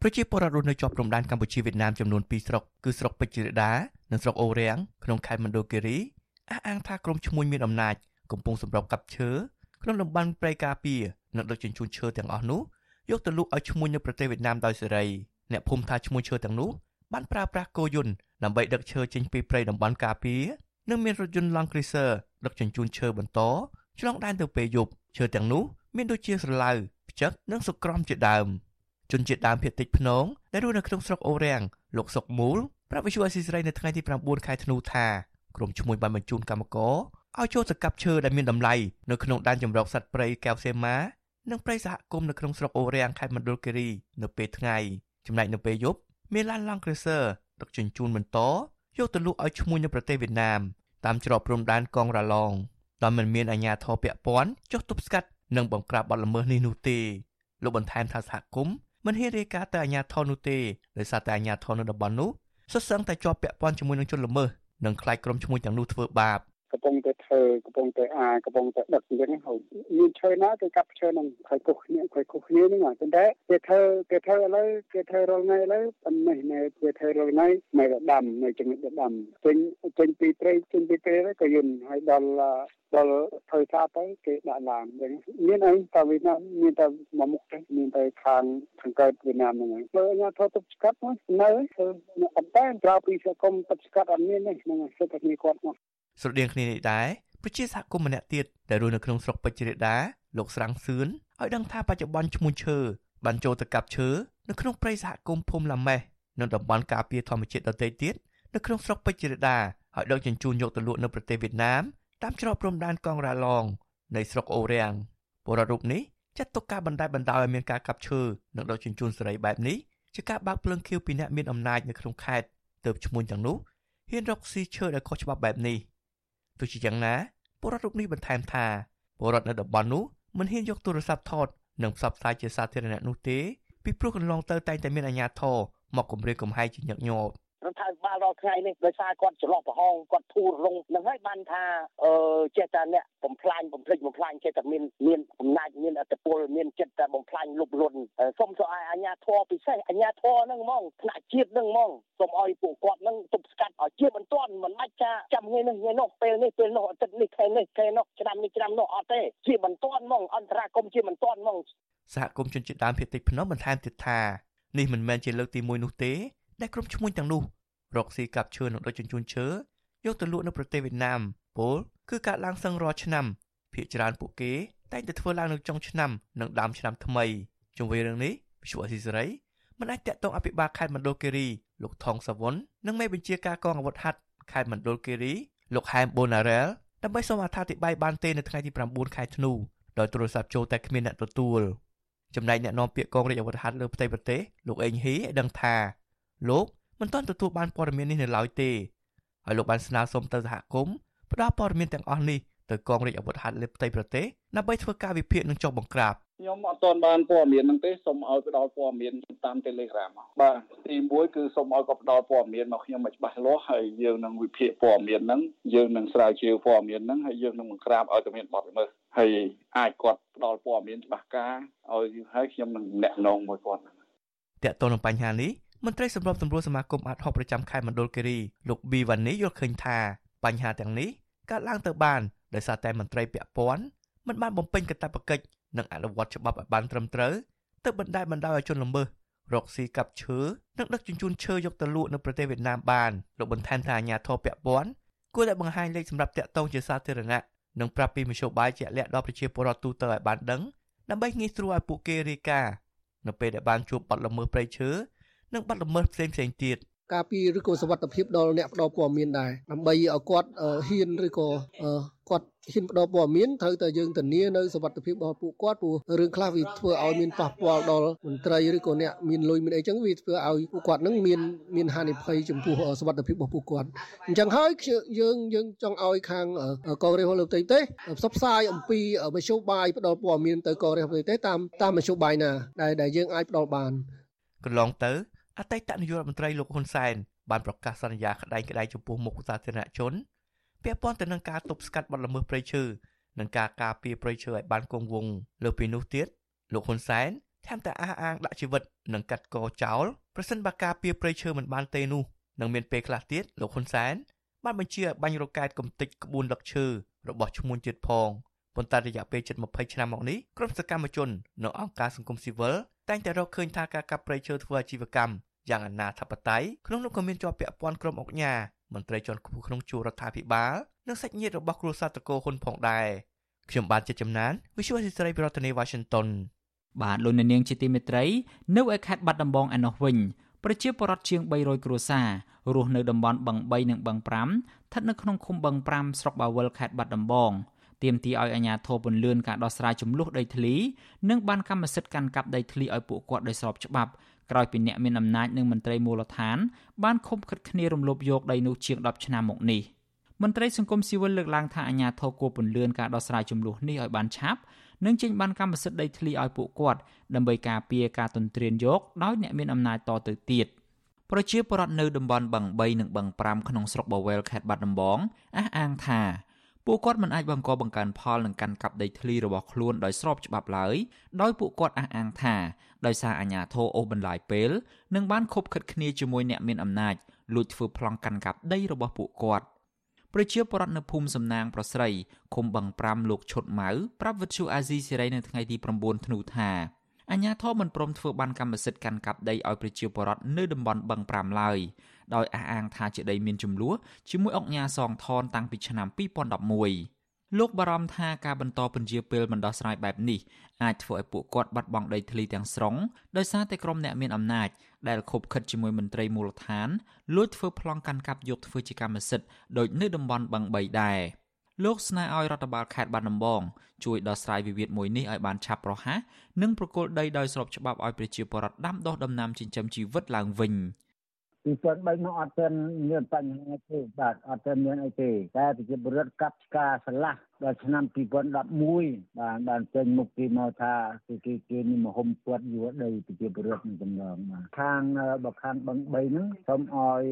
ប្រជាពលរដ្ឋរស់នៅជាប់ព្រំដែនកម្ពុជាវៀតណាមចំនួន2ស្រុកគឺស្រុកពេជ្រជិរដា និងស្រុកអូរាំងក្នុងខេត្តមណ្ឌលគិរីអះអាងថាក្រុមឈ្មួញមានអំណាចកំពុងសម្រុកកាប់ឈើក្នុងតំបន់ព្រៃការពារនិងដឹកជញ្ជូនឈើទាំងអស់នោះយកទៅលក់ឲ្យឈ្មួញនៅប្រទេសវៀតណាមដោយសេរីអ្នកភូមិថាឈ្មួញឈើទាំងនោះបានប្រើប្រាស់គោយន្តដើម្បីដឹកឈើចេញពីព្រៃតំបន់ការពារនិងមានរថយន្ត Land Cruiser ដឹកជញ្ជូនឈើបន្តឆ្លងដែនទៅពេលយប់ឈើទាំងនោះមានដូចជាស្រឡៅផ្ចឹកនិងសុក្រំជាដើមជនជាតិដើមភាគតិចភ្នងដែលរស់នៅក្នុងស្រុកអូរាំងលោកសុកមូល ប្រាប់វិសុវអស៊ីសេរីនៅថ្ងៃទី9ខែធ្នូថាក្រុមឈ្មួញបានបញ្ជូនកម្មករឲ្យចូលសកាប់ឈើដែលមានតម្លៃនៅក្នុងដែនជម្រកសត្វព្រៃកែវសេម៉ានិងព្រៃសហគមន៍នៅក្នុងស្រុកអូរាំងខេត្តមណ្ឌលគិរីនៅពេលថ្ងៃចំណែកនៅពេលយប់មានឡានឡង់ក្រេសឺដឹកជញ្ជូនបន្តយកទៅលក់ឲ្យឈ្មួញនៅប្រទេសវៀតណាមតាមច្រកព្រំដែនកងរ៉ាឡងដោយមិនមានអាជ្ញាធរពាក់ព័ន្ធចុះទប់ស្កាត់និងបង្ក្រាបបទល្មើសនេះនោះទេលោកបន្ថែមថាសហគមន៍មិនហ៊ានរាយការណ៍ទៅអាជ្ញាធរនោះទេដោយសារតែអាជ្ញាធរនៅតំបន់នោះ សុទ្ធសឹងតែជាប់ពាក់ព័ន្ធជាមួយនឹងជនល្មើសនិងខ្លាចក្រុមឈ្មួញទាំងនោះធ្វើបាប កំពុងតែធ្វើកំពុងតែអាកំពុងតែដឹកអញ្ចឹងហើយមានឈើណាគេកាប់ឈើនឹងហើយគោះគ្នាហើយគោះគ្នាហ្នឹងប៉ុន្តែគេធ្វើគេធ្វើឥឡូវគេធ្វើរាល់ថ្ងៃឥឡូវប៉ុន្តែនៅគេធ្វើរាល់ថ្ងៃនៅដាំនៅចំណុចដាំចេញចេញពីព្រៃចេញពីព្រៃក៏យន្តហើយដល់ដល់ធ្វើស្អាតទៅគេដាក់ឡានអញ្ចឹងមានអីតែវៀតណាមមានតែមកមុខទេមានតែខាងខាងកើតវៀតណាមហ្នឹងហើយបើអាញាធរទប់ស្កាត់មកនៅធ្វើអត់តែក្រៅពីសង្គមទប់ស្កាត់អត់មានទេហ្នឹងសិទ្ធិគ្នាគាត់មក ស្រដៀងគ្នានេះដែរប្រជាសហគមន៍ម្នាក់ទៀតដែលរស់នៅក្នុងស្រុកពេជ្ររេដាលោកស្រាំងសឿនឲ្យដឹងថាបច្ចុប្បន្នឈ្មោះឈើបានចូលទៅកាប់ឈើនៅក្នុងព្រៃសហគមន៍ភូមិឡាម៉េះនិងតំបន់ការពារធម្មជាតិដទៃទៀតនៅក្នុងស្រុកពេជ្ររេដាឲ្យដឹកជញ្ជូនយកទៅលក់នៅប្រទេសវៀតណាមតាមច្រកព្រំដែនកងរ៉ាឡងនៃស្រុកអូរាំងពលរដ្ឋរូបនេះចាត់ទុកការបណ្តែតបណ្តោយឲ្យមានការកាប់ឈើនិងដឹកជញ្ជូនសេរីបែបនេះជាការបើកភ្លើងខៀវពីអ្នកមានអំណាចនៅក្នុងខេត្តទៅឈ្មោះទាំងនោះហ៊ានរកស៊ីឈើដែលខុសច្បាប់បែបនេះ។ ទោះជាយ៉ាងណាពលរដ្ឋរូបនេះបន្ថែមថាពលរដ្ឋនៅតំបន់នោះមិនហ៊ានយកទូរស័ព្ទថតនិងផ្សព្វផ្សាយជាសាធារណៈនោះទេពីព្រោះកន្លងទៅតែងតែមានអាជ្ញាធរមកគំរាមកំហែងជាញឹកញាប់ រដ្ឋាភិបាលដល់ថ្ងៃនេះដោយសារគាត់ចន្លោះប្រហោងគាត់ធូររងនឹងហើយបានថាអឺចេះតែអ្នកបំផ្លាញបំភ្លេចបំផ្លាញចេះតែមានមានអំណាចមានអធិបុលមានចិត្តតែបំផ្លាញលុបលន់សូមសូមឲ្យអាជ្ញាធរពិសេសអាជ្ញាធរហ្នឹងហ្មងថ្នាក់ជាតិហ្នឹងហ្មងសូមឲ្យពួកគាត់ហ្នឹងទប់ស្កាត់ឲ្យជាបន្ទាន់មិនអាចចាចាំថ្ងៃនេះថ្ងៃនោះពេលនេះពេលនោះអាទិត្យនេះខែនេះខែនោះឆ្នាំនេះឆ្នាំនោះអត់ទេជាបន្ទាន់ហ្មងអន្តរាគមជាបន្ទាន់ហ្មងសហគមន៍ជនជាតិដើមភាគតិចភ្នំបន្ថែមទៀតថានេះមិនមែនជាលើកទី1នោះទេដែលក្រុមឈ្មួញទាំងនោះ រកស៊ីកាប់ឈើនិងដឹកជញ្ជូនឈើយកទៅលក់នៅប្រទេសវៀតណាមពលគឺការឡើងសឹងរាល់ឆ្នាំភាគច្រើនពួកគេតែងតែធ្វើឡើងនៅចុងឆ្នាំនិងដើមឆ្នាំថ្មីជុំវិញរឿងនេះវិសុវអស៊ីសេរីមិនអាចតាក់ទងអភិបាលខេត្តមណ្ឌលគិរីលោកថងសាវុននិងមេបញ្ជាការកងអាវុធហត្ថខេត្តមណ្ឌលគិរីលោកហែមបូណារ៉ែលដើម្បីសូមអត្ថាធិប្បាយបានទេនៅថ្ងៃទី9ខែធ្នូដោយទូរស័ព្ទចូលតែគ្មានអ្នកទទួលចំណែកអ្នកនាំពាក្យកងរាជអាវុធហត្ថលើផ្ទៃប្រទេសលោកអេងហ៊ីឲ្យដឹងថាលោក មិនទាន់ទទួលបានព័ត៌មាននេះនៅឡើយទេហើយលោកបានស្នើសុំទៅសហគមន៍ផ្ដល់ព័ត៌មានទាំងអស់នេះទៅកងរាជអាវុធហត្ថលើផ្ទៃប្រទេសដើម្បីធ្វើការវិភាគនិងចុះបង្ក្រាបខ្ញុំអត់ទាន់បានព័ត៌មានហ្នឹងទេសូមឲ្យផ្ដល់ព័ត៌មានតាម Telegram បាទទី1គឺសូមឲ្យគាត់ផ្ដល់ព័ត៌មានមកខ្ញុំឲ្យច្បាស់លាស់ហើយយើងនឹងវិភាគព័ត៌មានហ្នឹងយើងនឹងស្រាវជ្រាវព័ត៌មានហ្នឹងហើយយើងនឹងបង្ក្រាបឲ្យតែមានបទល្មើសហើយអាចគាត់ផ្ដល់ព័ត៌មានច្បាស់ការឲ្យហើយខ្ញុំនឹងណែនាំមួយគាត់តើតើនឹងបញ្ហានេះ មន្ត្រីសម្របសម្រួលសមាគមអាត60ប្រចាំខេត្តមណ្ឌលគិរីលោកប៊ីវ៉ានីយល់ឃើញថាបញ្ហាទាំងនេះកើតឡើងទៅបានដោយសារតែមន្ត្រីពាក់ព័ន្ធមិនបានបំពេញកាតព្វកិច្ចនិងអនុវត្តច្បាប់ឲ្យបានត្រឹមត្រូវទៅបណ្ដាលបណ្ដោយឲ្យជនល្មើសរកស៊ីកាប់ឈើនិងដឹកជញ្ជូនឈើយកទៅលក់នៅប្រទេសវៀតណាមបានលោកបន្ថែមថាអាញាធរពាក់ព័ន្ធគួរតែបង្ហាញលេខសម្រាប់តាក់ទងជាសាធារណៈនិងប្រាប់ពីមធ្យោបាយជាក់លាក់ដល់ប្រជាពលរដ្ឋទូទៅឲ្យបានដឹងដើម្បីងាយស្រួលឲ្យពួកគេរាយការណ៍នៅពេលដែលបានជួបបទល្មើសព្រៃឈើ និងបទល្មើសផ្សេងផ្សេងទៀតការពីឬក៏សវត្ថភាពដល់អ្នកផ្ដល់ព័ត៌មានដែរដើម្បីឲ្យគាត់ហ៊ានឬក៏គាត់ហ៊ានផ្ដល់ព័ត៌មានត្រូវតែយើងធានានៅសវត្ថភាពរបស់ពួកគាត់ព្រោះរឿងខ្លះវាធ្វើឲ្យមានប៉ះពាល់ដល់មន្ត្រីឬក៏អ្នកមានលុយមានអីចឹងវាធ្វើឲ្យពួកគាត់នឹងមានមានហានិភ័យចំពោះសវត្ថភាពរបស់ពួកគាត់អញ្ចឹងហើយយើងយើងចង់ឲ្យខាងកងរាជរដ្ឋលើផ្ទៃទេផ្សព្វផ្សាយអំពីមធ្យោបាយផ្ដល់ព័ត៌មានទៅកងរាជរដ្ឋផ្ទៃទេតាមតាមមធ្យោបាយណាដែលដែលយើងអាចផ្ដល់បានកន្លងទៅ អតីតនាយករដ្ឋមន្ត្រីលោកហ៊ុនសែនបានប្រកាសសន្យាក្តែងក្តែងចំពោះមុខសាធារណជនពាក់ព័ន្ធទៅនឹងការទប់ស្កាត់បទល្មើសព្រៃឈើនិងការការពារព្រៃឈើឲ្យបានគង់វង្សលើពីនោះទៀតលោកហ៊ុនសែនថែមទាំងអះអាងដាក់ជីវិតនិងកាត់កចោលប្រសិនបើការពារព្រៃឈើមិនបានទេនោះនឹងមានពេលខ្លះទៀតលោកហ៊ុនសែនបានបញ្ជាឲ្យបាញ់រកែតកំទេចក្បួនដឹកឈើរបស់ឈ្មួញទៀតផងប៉ុន្តែរយៈពេលជិត20ឆ្នាំមកនេះក្រុមសកម្មជននិងអង្គការសង្គមស៊ីវិលតែងតែរកឃើញថាការកាប់ព្រៃឈើធ្វើអាជីវកម្ម យ៉ាងអនាធបត័យក្នុងនោះក៏មានជាប់ពាក់ព័ន្ធក្រុមអង្គញាមន្ត្រីជាន់ខ្ពស់ក្នុងជួររដ្ឋាភិបាលនិងសាច់ញាតិរបស់គ្រួសារតកោហ៊ុនផងដែរខ្ញុំបានជាចំណាន Visual History ប្រធានាទី Washington បាទលោកអ្នកនាងជាទីមេត្រីនៅឯខេត្តបាត់ដំបងឯណោះវិញប្រជាពលរដ្ឋជាង300គ្រួសាររស់នៅតំបន់បឹង3និងបឹង5ស្ថិតនៅក្នុងឃុំបឹង5ស្រុកបាវិលខេត្តបាត់ដំបងទាមទារឲ្យអាជ្ញាធរពន្លឿនការដោះស្រាយចំនួនដីធ្លី និងបានកម្មសិទ្ធិកាន់កាប់ដីធ្លីឲ្យពួកគាត់ដោយស្របច្បាប់ ក្រោយពីអ្នកមានអំណាចនិងមន្ត្រីមូលដ្ឋានបានខុបខិតគ្នារំលោភយកដីនោះជាង10ឆ្នាំមកនេះមន្ត្រីសង្គមស៊ីវិលលើកឡើងថាអាជ្ញាធរគួរពន្លឿនការដោះស្រាយចំនួននេះឲ្យបានឆាប់និងចេញបានកម្មសិទ្ធិដីធ្លីឲ្យពួកគាត់ដើម្បីការពារការទន្ទ្រានយកដោយអ្នកមានអំណាចតទៅទៀតប្រជាពលរដ្ឋនៅតំបន់បឹង3និងបឹង5ក្នុងស្រុកបាវែលខេត្តបាត់ដំបងអះអាងថា ពួកគាត់មិនអាចបង្កបង្កើនផលនឹងកាន់កាប់ដីធ្លីរបស់ខ្លួនដោយស្របច្បាប់ឡើយដោយពួកគាត់អះអាងថាដោយសារអាជ្ញាធរអូសបន្លាយពេលនិងបានខົບខិតគ្នាជាមួយអ្នកមានអំណាចលួចធ្វើប្លង់កាន់កាប់ដីរបស់ពួកគាត់ប្រជាពលរដ្ឋនៅភូមិសំណាងប្រស្រីឃុំបឹង5លោកឈុតម៉ៅប្រាប់វិទ្យុអាស៊ីសេរីនៅថ្ងៃទី9ធ្នូថាអញ្ញាធមមិនព្រមធ្វើបានកម្មសិទ្ធិកាន់កាប់ដីឲ្យប្រជាពលរដ្ឋនៅតំបន់បឹង5ឡើយ ដោយអះអាងថាជាដីមានចំនួនជាមួយអង្គការសងថនតាំងពីឆ្នាំ2011លោកបារម្ភថាការបន្តពន្យាពេលមិនដោះស្រាយបែបនេះអាចធ្វើឲ្យពួកគាត់បាត់បង់ដីធ្លីទាំងស្រុងដោយសារតែក្រុមអ្នកមានអំណាចដែលខົບខិតជាមួយមន្ត្រីមូលដ្ឋានលួចធ្វើប្លង់កាន់កាប់យកធ្វើជាកម្មសិទ្ធិដោយនៅតំបន់បឹង3ដែរលោកស្នើឲ្យរដ្ឋបាលខេត្តបាត់ដំបងជួយដោះស្រាយវិវាទមួយនេះឲ្យបានឆាប់រហ័សនិងប្រគល់ដីដោយស្របច្បាប់ឲ្យប្រជាពលរដ្ឋដាំដុះដំណាំចិញ្ចឹមជីវិតឡើងវិញ។ ពីជន់3នោះអត់ទាន់មានបញ្ហាទេបាទអត់ទាន់មានអីទេតែប្រជាពលរដ្ឋកាប់ឆ្ការឆ្លាស់ ដល់ឆ្នាំ2011បាទបានចេញមុខគេមកថាគេគេគេនេះមហុំពាត់យួរដីប្រជាពលរដ្ឋនឹងចំណងបាទខាងបើខាងបឹង3ហ្នឹងសូមឲ្យ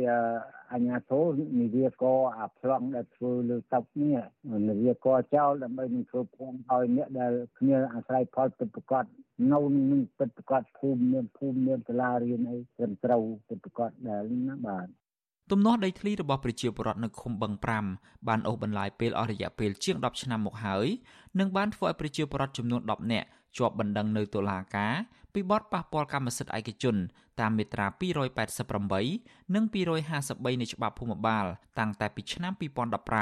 អញ្ញាធរនិវាកអាប្លង់ដែលធ្វើលើតុកនេះនិវាកចោលដើម្បីនឹងធ្វើផងឲ្យអ្នកដែលគ្នាអាស្រ័យផលពិតប្រាកដនៅនឹងពិតប្រាកដភូមិមានភូមិមានសាលារៀនអីត្រឹមត្រូវពិតប្រាកដដែលណាបាទ ទំនាស់ដីធ្លីរបស់ប្រជាពលរដ្ឋនៅឃុំបឹង5បានអូសបន្លាយពេលអស់រយៈពេលជាង10ឆ្នាំមកហើយនិងបានធ្វើឲ្យប្រជាពលរដ្ឋចំនួន10នាក់ជាប់បណ្ដឹងនៅតុលាការពីបទប៉ះពាល់កម្មសិទ្ធិឯកជន តាមមាត្រា288និង253នៃច្បាប់ភូមិបាល តាំងតែពីឆ្នាំ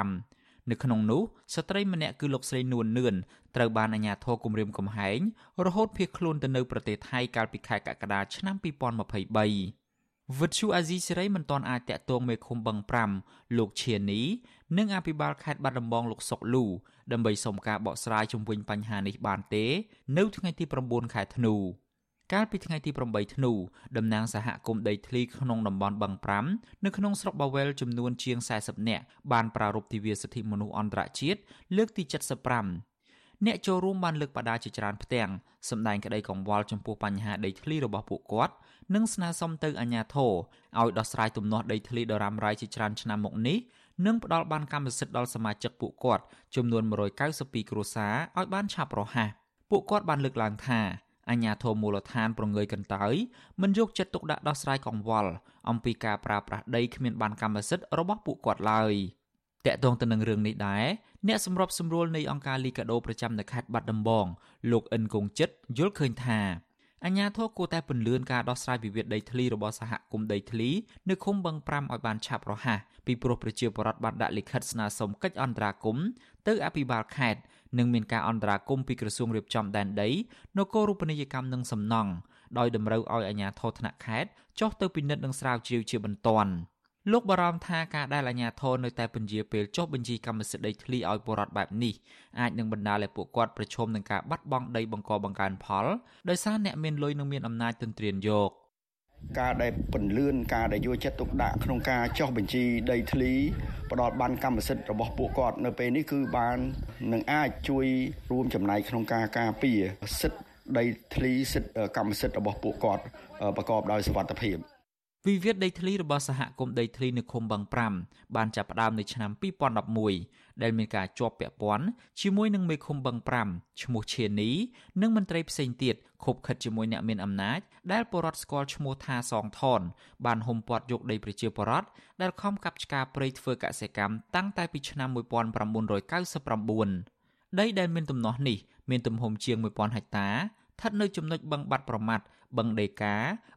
2015នៅក្នុងនោះស្ត្រីម្នាក់គឺលោកស្រីនួននឿនត្រូវបានអាជ្ញាធរគម្រាមកំហែងរហូតភៀសខ្លួនទៅនៅប្រទេសថៃកាលពីខែកក្កដាឆ្នាំ2023 វិទ្យុអាស៊ីសេរីមិនទាន់អាចតាក់ទងមេឃុំបឹង5លោកឈៀនីនិងអភិបាលខេត្តបាត់ដំបងលោកសុកលូដើម្បីសុំការបកស្រាយជំវិញបញ្ហានេះបានទេ នៅថ្ងៃទី9ខែធ្នូកាលពីថ្ងៃទី8ធ្នូតំណាងសហគមន៍ដីធ្លីក្នុងតំបន់បឹង5នៅក្នុងស្រុកបាវែលចំនួនជាង40នាក់បានប្រារព្ធទិវាសិទ្ធិមនុស្សអន្តរជាតិលើកទី75 អ្នកចូលរួមបានលើកបដាជាច្រើនផ្ទាំងសម្ដែងក្តីកង្វល់ចំពោះបញ្ហាដីធ្លីរបស់ពួកគាត់និងស្នើសុំទៅអាជ្ញាធរឲ្យដោះស្រាយទំនាស់ដីធ្លីដ៏រ៉ាំរ៉ៃជាច្រើនឆ្នាំមកនេះនិងផ្ដល់បានកម្មសិទ្ធិដល់សមាជិកពួកគាត់ចំនួន192គ្រួសារឲ្យបានឆាប់រហ័សពួកគាត់បានលើកឡើងថាអញ្ញាធមមូលដ្ឋានប្រងើយកន្តើយមិនយកចិត្តទុកដាក់ដោះស្រាយកង្វល់អំពីការប្រើប្រាស់ដីគ្មានបានកម្មសិទ្ធិរបស់ពួកគាត់ឡើយ តកតងទៅនឹងរឿងនេះដែរអ្នកសម្របសម្រួលនៃអង្គការលីកាដូប្រចាំនៅខេត្តបាត់ដំបងលោកអិនគងចិត្តយល់ឃើញថាអញ្ញាធរគួរតែពន្លឿនការដោះស្រាយវិវាទដីធ្លីរបស់សហគមន៍ដីធ្លីនៅឃុំបឹង5ឲ្យបានឆាប់រហ័សពីព្រោះប្រជាពលរដ្ឋបានដាក់លិខិតស្នើសុំកិច្ចអន្តរាគមន៍ទៅអភិបាលខេត្តនិងមានការអន្តរាគមន៍ពីក្រសួងរៀបចំដែនដីនគររូបនីយកម្មនិងសំណង់ដោយតម្រូវឲ្យអាជ្ញាធរថ្នាក់ខេត្តចុះទៅពិនិត្យនិងស្រាវជ្រាវជាបន្ទាន់ លោកបារម្ភថាការដែលអាជ្ញាធរនៅតែពន្យាពេលចុះបញ្ជីកម្មសិទ្ធិដីធ្លីឲ្យពលរដ្ឋបែបនេះអាចនឹងបណ្ដាលឲ្យពួកគាត់ប្រឈមនឹងការបាត់បង់ដីបង្កបង្កើនផលដោយសារអ្នកមានលុយនិងមានអំណាចទន្ទ្រានយកការដែលពន្លឿនការដែលយកចិត្តទុកដាក់ក្នុងការចុះបញ្ជីដីធ្លីផ្ដល់បានកម្មសិទ្ធិរបស់ពួកគាត់នៅពេលនេះគឺបាននឹងអាចជួយរួមចំណែកក្នុងការការពារសិទ្ធិដីធ្លីសិទ្ធិកម្មសិទ្ធិរបស់ពួកគាត់ប្រកបដោយសុវត្ថិភាព វិវាទដីធ្លីរបស់សហគមន៍ដីធ្លីនៅឃុំបឹង5បានចាប់ផ្ដើមនៅឆ្នាំ2011ដែលមានការជាប់ពាក់ព័ន្ធជាមួយនឹងមេឃុំបឹង5ឈ្មោះឈៀនីនិងមន្ត្រីផ្សេងទៀតខົບខិតជាមួយអ្នកមានអំណាចដែលបរដ្ឋស្គាល់ឈ្មោះថាសងថនបានហុំព័ទ្ធយកដីប្រជាពលរដ្ឋដែលខំកាប់ឆ្ការព្រៃធ្វើកសិកម្មតាំងតែពីឆ្នាំ1999ដីដែលមានទំនាស់នេះមានទំហំជាង1000ហិកតាស្ថិតនៅចំណុចបឹងបាត់ប្រមាត់ បឹងដេកា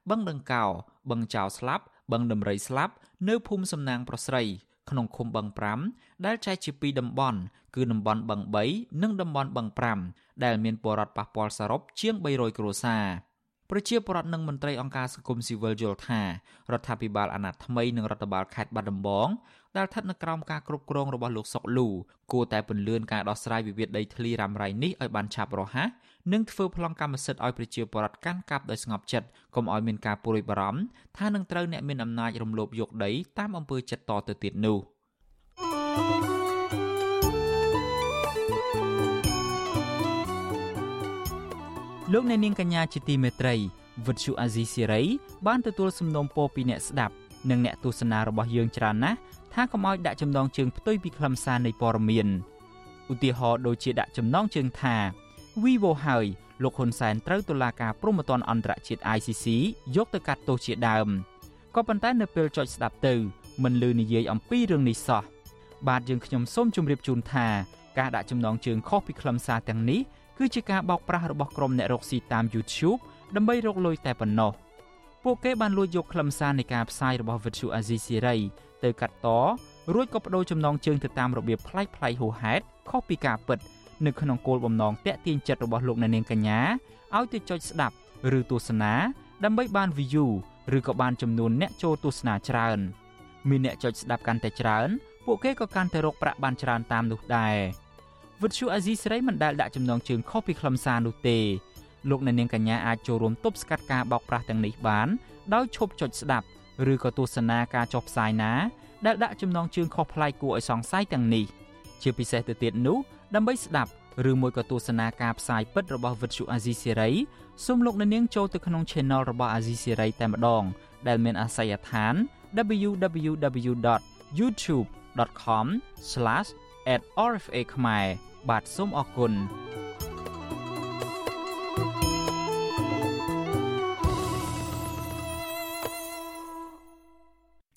បឹងដង្កោ បឹងចៅស្លាប់ បឹងដំរីស្លាប់ នៅភូមិសំណាងប្រស្រី ក្នុងឃុំបឹង5ដែលចែកជាពីរតំបន់គឺតំបន់បឹង3និងតំបន់បឹង5ដែលមានពលរដ្ឋប៉ះពាល់សរុបជាង300គ្រួសារប្រជាពលរដ្ឋនិងមន្ត្រីអង្គការសង្គមស៊ីវិលយល់ថារដ្ឋាភិបាលអាណត្តិថ្មីនិងរដ្ឋបាលខេត្តបាត់ដំបងដែលស្ថិតនៅក្រោមការគ្រប់គ្រងរបស់លោកសុកលូគួរតែពន្លឿនការដោះស្រាយវិវាទដីធ្លីរ៉ាំរ៉ៃនេះឲ្យបានឆាប់រហ័ស និងធ្វើប្លង់កម្មសិទ្ធិឲ្យប្រជាពលរដ្ឋកាន់កាប់ដោយស្ងប់ចិត្តកុំឲ្យមានការព្រួយបារម្ភថានឹងត្រូវអ្នកមានអំណាចរំលោភយកដីតាមអំពើចិត្តតទៅទៀតនោះលោកអ្នកនាងកញ្ញាជាទីមេត្រីវិទ្យុអាស៊ីសេរីបានទទួលសំណូមពរពីអ្នកស្ដាប់និងអ្នកទស្សនារបស់យើងច្រើនណាស់ថាកុំឲ្យដាក់ចំណងជើងផ្ទុយពីខ្លឹមសារនៃព័ត៌មានឧទាហរណ៍ដូចជាដាក់ចំណងជើងថា Vivo ហើយលោកហ៊ុនសែនត្រូវតុលាការព្រហ្មទណ្ឌអន្តរជាតិ ICC យកទៅកាត់ទោសជាដើមក៏ប៉ុន្តែនៅពេលចុចស្ដាប់ទៅមិនលឺនិយាយអំពីរឿងនេះសោះបាទយើងខ្ញុំសូមជម្រាបជូនថាការដាក់ចំណងជើងខុសពីខ្លឹមសារទាំងនេះគឺជាការបោកប្រាស់របស់ក្រុមអ្នករកស៊ីតាម YouTube ដើម្បីរកលុយតែប៉ុណ្ណោះពួកគេបានលួចយកខ្លឹមសារនៃការផ្សាយរបស់ Virtual Azizi Siri ទៅកាត់តរួចក៏បដូរចំណងជើងទៅតាមរបៀបប្លែកៗហួសហេតុខុសពីការពិត នៅក្នុងគោលបំណងតាក់ទាញចិត្តរបស់លោកអ្នកនាងកញ្ញាឲ្យទៅចុចស្ដាប់ឬទស្សនាដើម្បីបាន view ឬក៏បានចំនួនអ្នកចូលទស្សនាច្រើនមានអ្នកចុចស្ដាប់កាន់តែច្រើនពួកគេក៏កាន់តែរកប្រាក់បានច្រើនតាមនោះដែរវិទ្យុអាស៊ីសេរីមិនដែលដាក់ចំណងជើងខុសពីខ្លឹមសារនោះទេលោកអ្នកនាងកញ្ញាអាចចូលរួមទប់ស្កាត់ការបោកប្រាស់ទាំងនេះបានដោយឈប់ចុចស្ដាប់ឬក៏ទស្សនាការចុះផ្សាយណាដែលដាក់ចំណងជើងខុសប្លែកគួរឲ្យសង្ស័យទាំងនេះជាពិសេសទៅទៀតនោះ ដើម្បីស្ដាប់ឬមួយក៏ទស្សនាការផ្សាយពិតរបស់វិទ្យុអាស៊ីសេរីសូមលោកអ្នកនាងចូលទៅក្នុង Channel របស់អាស៊ីសេរីតែម្ដង ដែលមានអាសយដ្ឋាន www.youtube.com/@rfa ខ្មែរបាទសូមអរគុណ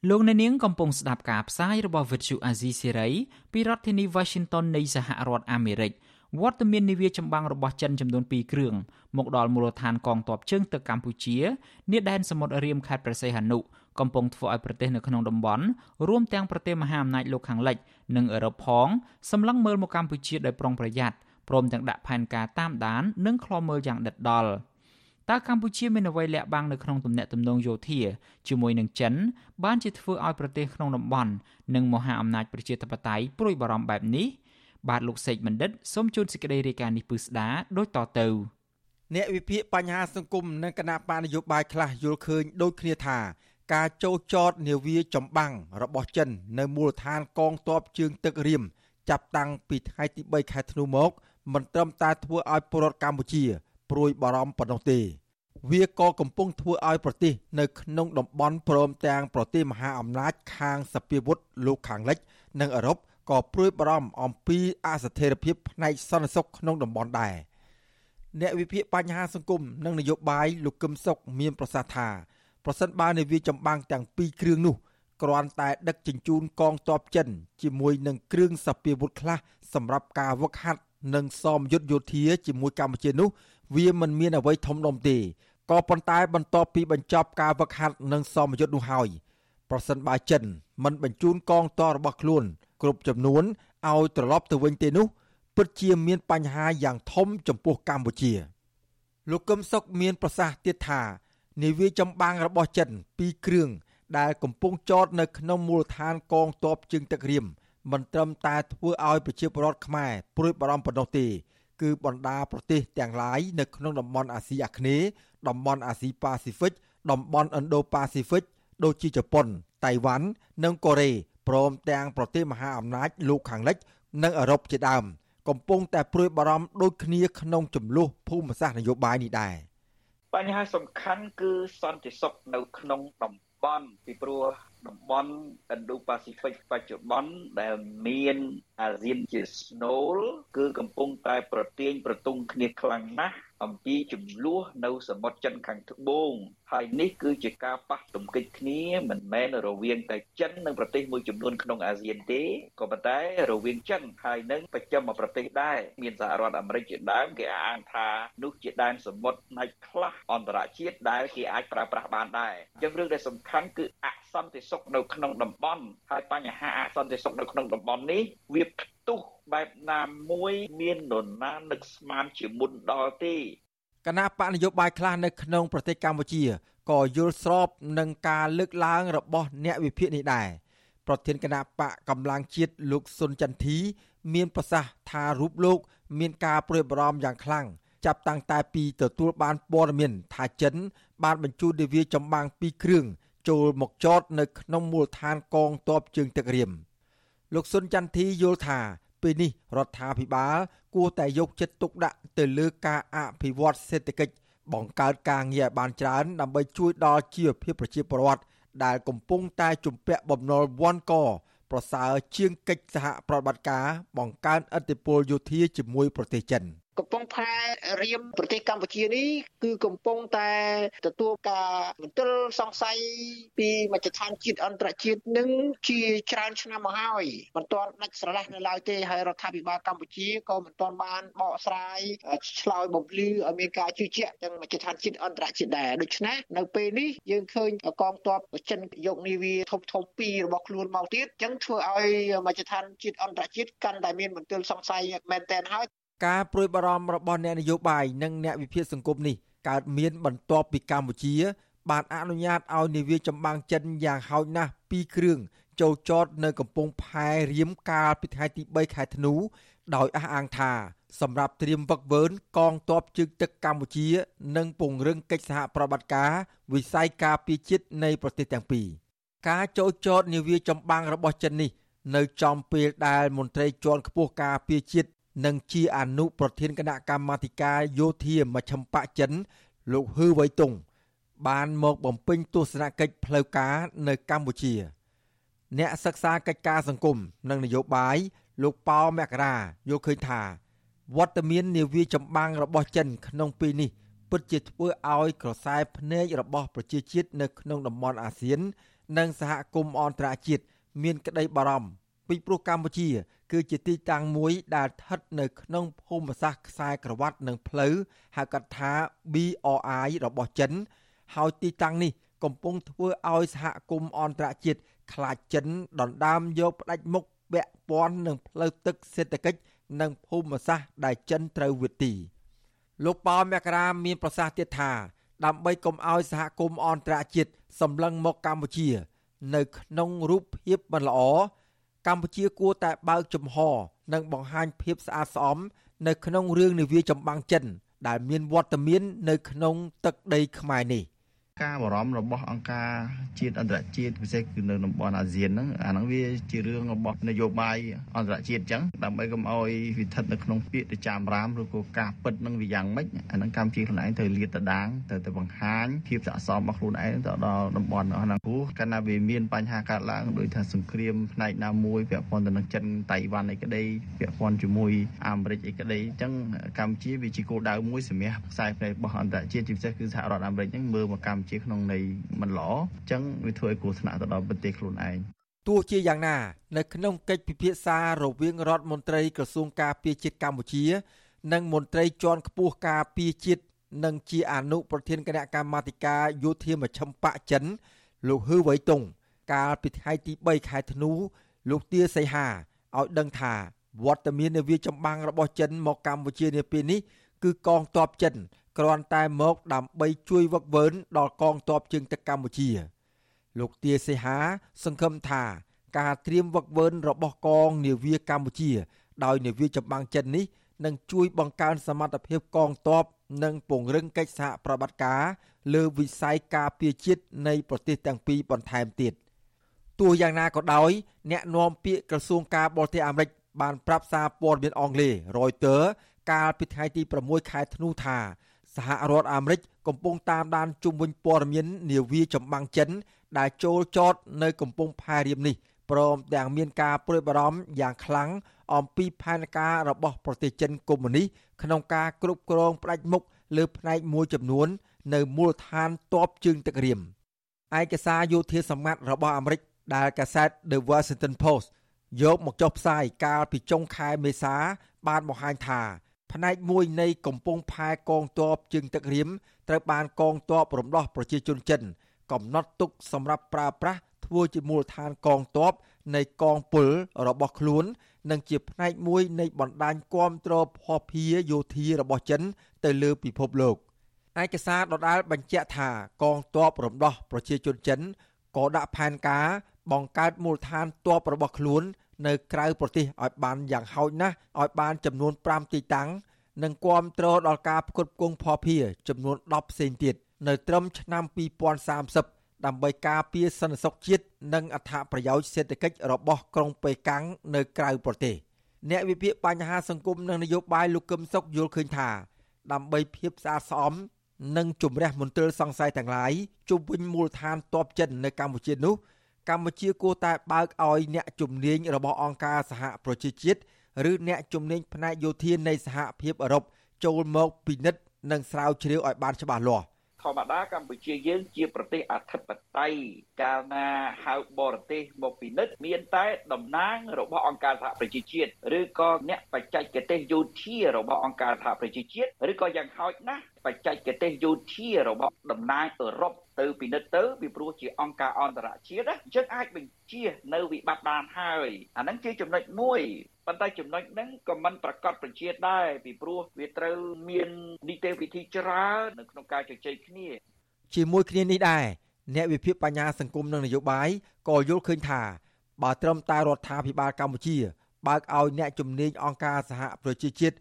លោកអ្នកនាងកំពុងស្ដាប់ការផ្សាយរបស់ Vuthu Azizi Serai ពីរដ្ឋធានី Washington នៃសហរដ្ឋអាមេរិកវត្តមាននាវាចម្បាំងរបស់ចិនចំនួន2គ្រឿងមកដល់មូលដ្ឋានកងទ័ពជើងទឹកកម្ពុជានាដែនសមុទ្ររៀមខេត្តព្រះសីហនុកំពុងធ្វើឲ្យប្រទេសនៅក្នុងតំបន់រួមទាំងប្រទេសមហាអំណាចលោកខាងលិចនិងអឺរ៉ុបផងសម្លឹងមើលមកកម្ពុជាដោយប្រុងប្រយ័ត្នព្រមទាំងដាក់ផែនការតាមដាននិងឃ្លាំមើលយ៉ាងដិតដល់។ តើកម្ពុជាមានអ្វីលាក់បាំងនៅក្នុងទំនាក់ទំនងយោធាជាមួយនឹងចិនបានជាធ្វើឲ្យប្រទេសក្នុងតំបន់និងមហាអំណាចប្រជាធិបតេយ្យព្រួយបារម្ភបែបនេះបាទលោកសេកបណ្ឌិតសូមជូនសេចក្តីរាយការណ៍នេះពឺស្ដាដូចតទៅអ្នកវិភាគបញ្ហាសង្គមនិងគណៈបកនយោបាយខ្លះយល់ឃើញដូចគ្នាថាការចូលចតនាវាចម្បាំងរបស់ចិន នៅមូលដ្ឋានកងទ័ពជើងទឹករៀមចាប់តាំងពីថ្ងៃទី3ខែធ្នូមកមិនត្រឹមតែធ្វើឲ្យពលរដ្ឋកម្ពុជា ព្រួយបារម្ភប៉ុណ្ណោះទេ វាក៏កំពុងធ្វើឲ្យប្រទេសនៅក្នុងតំបន់ព្រមទាំងប្រទេសមហាអំណាចខាងសភាវុធលោកខាងលិច និងអឺរ៉ុបក៏ព្រួយបារម្ភអំពីអស្ថិរភាពផ្នែកសន្តិសុខក្នុងតំបន់ដែរអ្នកវិភាគបញ្ហាសង្គមនិងនយោបាយលោកកឹមសុខមានប្រសាសន៍ថាប្រសិនបើនាវាចម្បាំងទាំងពីរគ្រឿងនោះគ្រាន់តែដឹកជញ្ជូនកងទ័ពចិន ជាមួយនឹងគ្រឿងសពាវុធខ្លះសម្រាប់ការវឹកហាត់និងសមយុទ្ធយោធាជាមួយកម្ពុជានោះ វាមិនមានអ្វីធំដុំទេក៏ប៉ុន្តែបន្ទាប់ពីបញ្ចប់ការវឹកហាត់និងសមយុទ្ធនោះហើយប្រសិនបើចិនមិនបញ្ជូនកងទ័ពរបស់ខ្លួន គ្រប់ចំនួនឲ្យត្រឡប់ទៅវិញទេនោះពិតជាមានបញ្ហាយ៉ាងធំចំពោះកម្ពុជាលោកកឹមសុខមានប្រសាសន៍ទៀតថានាវាចម្បាំងរបស់ចិនពីរគ្រឿងដែលកំពុងចតនៅក្នុងមូលដ្ឋានកងទ័ពជើងទឹករៀមមិនត្រឹមតែធ្វើឲ្យប្រជាពលរដ្ឋខ្មែរព្រួយបារម្ភប៉ុណ្ណោះទេ គឺបណ្ដាប្រទេសទាំងឡាយនៅក្នុងតំបន់អាស៊ីអាគ្នេយ៍តំបន់អាស៊ីប៉ាស៊ីហ្វិកតំបន់ឥណ្ឌូប៉ាស៊ីហ្វិកដូចជាជប៉ុនតៃវ៉ាន់និងកូរ៉េព្រមទាំងប្រទេសមហាអំណាចលោកខាងលិច និងអឺរ៉ុបជាដើម កំពុងតែព្រួយបារម្ភដូចគ្នាក្នុងចំនួនភូមិសាស្ត្រនយោបាយនេះដែរបញ្ហាសំខាន់គឺសន្តិសុខនៅក្នុងតំបន់ពីព្រោះ តំបន់ Indo-Pacific បច្ចុប្បន្នដែលមានអាស៊ានជាស្នូលគឺកំពុងតែប្រទៀងប្រទង់គ្នាខ្លាំងណាស់អំពីចំនួននៅសមុទ្រចិនខាងត្បូងហើយនេះគឺជាការប៉ះទង្គិចគ្នាមិនមែនរវាងតែចិននិងប្រទេសមួយចំនួនក្នុងអាស៊ានទេក៏ប៉ុន្តែរវាងចិនហើយនិងបច្ចឹមប្រទេសដែរមានសហរដ្ឋអាមេរិកជាដើមគេអាងថានោះជាដែនសមុទ្រផ្នែកខ្លះអន្តរជាតិដែលគេអាចប្រើប្រាស់បានដែរអញ្ចឹងរឿងដែលសំខាន់គឺអ សន្តិសុខនៅក្នុងតំបន់ហើយបញ្ហាអសន្តិសុខនៅក្នុងតំបន់នេះវាផ្ទុះបែបណាមួយមាននរណានឹកស្មានជាមុនដល់ទេគណៈបកនយោបាយខ្លះនៅក្នុងប្រទេសកម្ពុជាក៏យល់ស្របនឹងការលើកឡើងរបស់អ្នកវិភាគនេះដែរប្រធានគណៈបកកម្លាំងជាតិលោកសុនចន្ទធី មានប្រសាសន៍ថារូបលោក មានការព្រួយបារម្ភយ៉ាងខ្លាំងចាប់តាំងតែពីទទួលបានព័ត៌មានថាចិន បានបញ្ជូននាវាចម្បាំងពីរគ្រឿង ចូលមកចតនៅក្នុងមូលដ្ឋានកងទ័ពជើងទឹករៀមលោកសុនចន្ទធីយល់ថាពេលនេះរដ្ឋាភិបាល គួរតែយកចិត្តទុកដាក់ទៅលើការអភិវឌ្ឍសេដ្ឋកិច្ចបង្កើតការងារឲ្យបានច្រើន ដើម្បីជួយដល់ជីវភាពប្រជាពលរដ្ឋដែលកំពុងតែជំពាក់បំណុលវាន់កប្រសើរជាងកិច្ចសហប្រតិបត្តិការបង្កើនឥទ្ធិពលយោធាជាមួយប្រទេសចិន។ កំពង់ផែរៀមប្រទេសកម្ពុជានេះគឺកំពុងតែទទួលការមន្ទិលសង្ស័យពីមជ្ឈដ្ឋានជាតិអន្តរជាតិនឹងជាច្រើនឆ្នាំមកហើយមិនទាន់ដាច់ស្រឡះនៅឡើយទេហើយរដ្ឋាភិបាលកម្ពុជាក៏មិនទាន់បានបកស្រាយឆ្លើយបំភ្លឺឲ្យមានការជឿជាក់ទាំងមជ្ឈដ្ឋានជាតិអន្តរជាតិដែរដូច្នេះនៅពេលនេះយើងឃើញកងទ័ពចិនយកនាវាធំធំពីររបស់ខ្លួនមកទៀតអញ្ចឹងធ្វើឲ្យមជ្ឈដ្ឋានជាតិអន្តរជាតិកាន់តែមានមន្ទិលសង្ស័យមែនទែនហើយ ការព្រួយបារម្ភរបស់អ្នកនយោបាយនិងអ្នកវិភាគសង្គមនេះកើតមានបន្ទាប់ពីកម្ពុជា បានអនុញ្ញាតឲ្យនាវាចម្បាំងចិនយ៉ាងហោចណាស់2គ្រឿងចូលចតនៅកំពង់ផែរៀមកាលពីថ្ងៃទី3ខែធ្នូដោយអះអាងថាសម្រាប់ត្រៀមវឹកវើកងទ័ពជើងទឹកកម្ពុជា និងពង្រឹងកិច្ចសហប្រតិបត្តិការវិស័យការពារជាតិនៃប្រទេសទាំងពីរការចូលចតនាវាចម្បាំងរបស់ចិននេះ នៅចំពេលដែលមន្ត្រីជាន់ខ្ពស់ការពារជាតិ និងជាអនុប្រធានគណៈកម្មាធិការយោធាមជ្ឈិមបកចិន លោកហ៊ឺវៃតុង បានមកបំពេញទស្សនកិច្ចផ្លូវការនៅកម្ពុជា អ្នកសិក្សាកិច្ចការសង្គមនិងនយោបាយលោកប៉ោមករាយល់ឃើញថាវត្តមាននាវាចម្បាំងរបស់ចិន ក្នុងពេលនេះពិតជាធ្វើឲ្យក្រសែភ្នែករបស់ប្រជាជាតិនៅក្នុងតំបន់អាស៊ាន និងសហគមន៍អន្តរជាតិមានក្តីបារម្ភពីព្រោះកម្ពុជា គឺជាទីតាំងមួយដែលស្ថិតនៅក្នុងភូមិសាស្ត្រខ្សែក្រវ៉ាត់និងផ្លូវហៅកាត់ថា BRI របស់ចិន ហើយទីតាំងនេះកំពុងធ្វើឲ្យសហគមន៍អន្តរជាតិខ្លាចចិនដណ្ដើមយកផ្ដាច់មុខពាក់ព័ន្ធនឹងផ្លូវទឹកសេដ្ឋកិច្ចនិងភូមិសាស្ត្រដែលចិនត្រូវវិទីលោកប៉ោមករាមានប្រសាសន៍ទៀតថា ដើម្បីកុំឲ្យសហគមន៍អន្តរជាតិសម្លឹងមកកម្ពុជា នៅក្នុងរូបភាពមិនល្អ កម្ពុជាគួរតែបើកចំហ និងបង្ហាញភាពស្អាតស្អំ នៅក្នុងរឿងនាវាចម្បាំងចិន ដែលមានវត្តមាននៅក្នុងទឹកដីខ្មែរនេះ។ ការបារម្ភរបស់អង្គការជាតិអន្តរជាតិពិសេសគឺនៅតំបន់អាស៊ានហ្នឹងអាហ្នឹងវាជារឿងរបស់នយោបាយអន្តរជាតិអញ្ចឹងដើម្បីកុំឲ្យវិធិតនៅក្នុងពាក្យទៅចាំរាមឬក៏ការពិតនឹងវាយ៉ាងម៉េចអាហ្នឹងកម្ពុជាខ្លួនឯងត្រូវលាតត្រដាងត្រូវតែបង្ហាញភាពស័ក្តិសមរបស់ខ្លួនឯងទៅដល់តំបន់អស់ហ្នឹងព្រោះកាលណាវាមានបញ្ហាកើតឡើងដោយថាសង្គ្រាមផ្នែកណាមួយពាក់ព័ន្ធទៅនឹងចិនតៃវ៉ាន់អីក្តីពាក់ព័ន្ធជាមួយអាមេរិកអីក្តីអញ្ចឹងកម្ពុជាវាជាគោលដៅមួយសម្រាប់ខ្សែភ្នែករបស់អន្តរជាតិជាពិសេសគឺសហរដ្ឋអាមេរិកហ្នឹងមើលមកកម្ពុជាជាក្នុងន័យមិនល្អអញ្ចឹងវាធ្វើឲ្យគ្រោះថ្នាក់ទៅដល់ប្រទេសខ្លួនឯងទោះជាយ៉ាងណា នៅក្នុងកិច្ចពិភាក្សារវាងរដ្ឋមន្ត្រីក្រសួងការពារជាតិកម្ពុជា និងមន្ត្រីជាន់ខ្ពស់ការពារជាតិនិងជាអនុប្រធានគណៈកម្មាធិការយោធាមជ្ឈិមបកចិន លោកហ៊ឺវៃតុងកាលពីថ្ងៃទី3ខែធ្នូលោកទាសីហាឲ្យដឹងថាវត្តមាននាវាចម្បាំងរបស់ចិនមកកម្ពុជានាពេលនេះ គឺកងទ័ពចិនគ្រាន់តែមកដើម្បីជួយវឹកវើដល់កងទ័ពជើងទឹកកម្ពុជា លោកទាសេហា សង្ឃឹមថា ការត្រៀមវឹកវើរបស់កងនាវាកម្ពុជា ដោយនាវាចម្បាំងចិននេះនឹងជួយបង្កើនសមត្ថភាពកងទ័ពនិងពង្រឹងកិច្ចសហប្រតិបត្តិការលើវិស័យការពារជាតិនៃប្រទេសទាំងពីរបន្ថែមទៀតទោះយ៉ាងណាក៏ដោយអ្នកនាំពាក្យក្រសួងការបរទេសអាមេរិកបានប្រាប់សារព័ត៌មានអង់គ្លេស Reuters កាលពីថ្ងៃទី6ខែធ្នូថាសហរដ្ឋអាមេរិកកំពុងតាមដានជុំវិញព័ត៌មាននាវាចម្បាំងចិន ដែលចូលចតនៅកំពង់ផែរៀមនេះព្រមទាំងមានការព្រួយបារម្ភយ៉ាងខ្លាំងអំពីផែនការរបស់ប្រទេសចិនកុម្មុយនីសក្នុងការគ្រប់គ្រងផ្ដាច់មុខលើផ្នែកមួយចំនួន នៅមូលដ្ឋានទ័ពជើងទឹករៀមឯកសារយោធាសម្ងាត់របស់អាមេរិកដែលកាសែត The Washington Post យកមកចុះផ្សាយកាលពីចុងខែមេសា បានបង្ហាញថា ផ្នែកមួយនៃកំពង់ផែកងទ័ពជើងទឹករៀមត្រូវបានកងទ័ពរំដោះប្រជាជនចិន កំណត់ទុកសម្រាប់ប្រើប្រាស់ធ្វើជាមូលដ្ឋានកងទ័ពនៃកងពលរបស់ខ្លួន និងជាផ្នែកមួយនៃបណ្ដាញគាំទ្រភស្តុភារយោធារបស់ចិន ទៅលើពិភពលោកឯកសារដដាលបញ្ជាក់ថាកងទ័ពរំដោះប្រជាជនចិនក៏ដាក់ផែនការបង្កើតមូលដ្ឋានទ័ពរបស់ខ្លួន នៅក្រៅប្រទេសឲ្យបានយ៉ាងហោចណាស់ឲ្យបានចំនួន5ទីតាំងនិងគាំទ្រដល់ការផ្គត់ផ្គង់ភស្តុភារចំនួន10ផ្សេងទៀតនៅត្រឹមឆ្នាំ2030ដើម្បីការពារសន្តិសុខជាតិនិងអត្ថប្រយោជន៍សេដ្ឋកិច្ចរបស់ក្រុងប៉េកាំងនៅក្រៅប្រទេសអ្នកវិភាគបញ្ហាសង្គមនិងនយោបាយលោកកឹមសុខយល់ឃើញថាដើម្បីភាពស្អាតស្អំនិងជំរះមន្ទិលសង្ស័យទាំងឡាយជុំវិញមូលដ្ឋានតបចិននៅកម្ពុជានោះ កម្ពុជាគួរតែបើកឲ្យអ្នកជំនាញរបស់អង្គការសហប្រជាជាតិឬអ្នកជំនាញផ្នែកយោធានៃសហភាពអឺរ៉ុបចូលមកពិនិត្យនិងស្រាវជ្រាវឲ្យបានច្បាស់លាស់ធម្មតាកម្ពុជាយើងជាប្រទេសអធិបតេយ្យកាលណាហៅបរទេសមកពិនិត្យមានតែតំណាងរបស់អង្គការសហប្រជាជាតិឬក៏អ្នកបច្ចេកទេសយោធារបស់អង្គការសហប្រជាជាតិឬក៏យ៉ាងហោចណាស់បច្ចេកទេសយោធារបស់តំណាងអឺរ៉ុប ទៅពិនិត្យទៅពីព្រោះជាអង្គការអន្តរជាតិណាយើងអាចបញ្ជានៅវិបត្តិបានហើយអាហ្នឹងជាចំណុចមួយប៉ុន្តែចំណុចហ្នឹងក៏មិនប្រកាសបញ្ជាដែរពីព្រោះវាត្រូវមាននីតិវិធីច្រើននៅក្នុងការជជែកគ្នា ជាមួយគ្នានេះដែរអ្នកវិភាគបញ្ញាសង្គមនិងនយោបាយក៏យល់ឃើញថាបើត្រឹមតែរដ្ឋាភិបាលកម្ពុជា បើកឲ្យអ្នកជំនាញអង្គការសហប្រជាជាតិ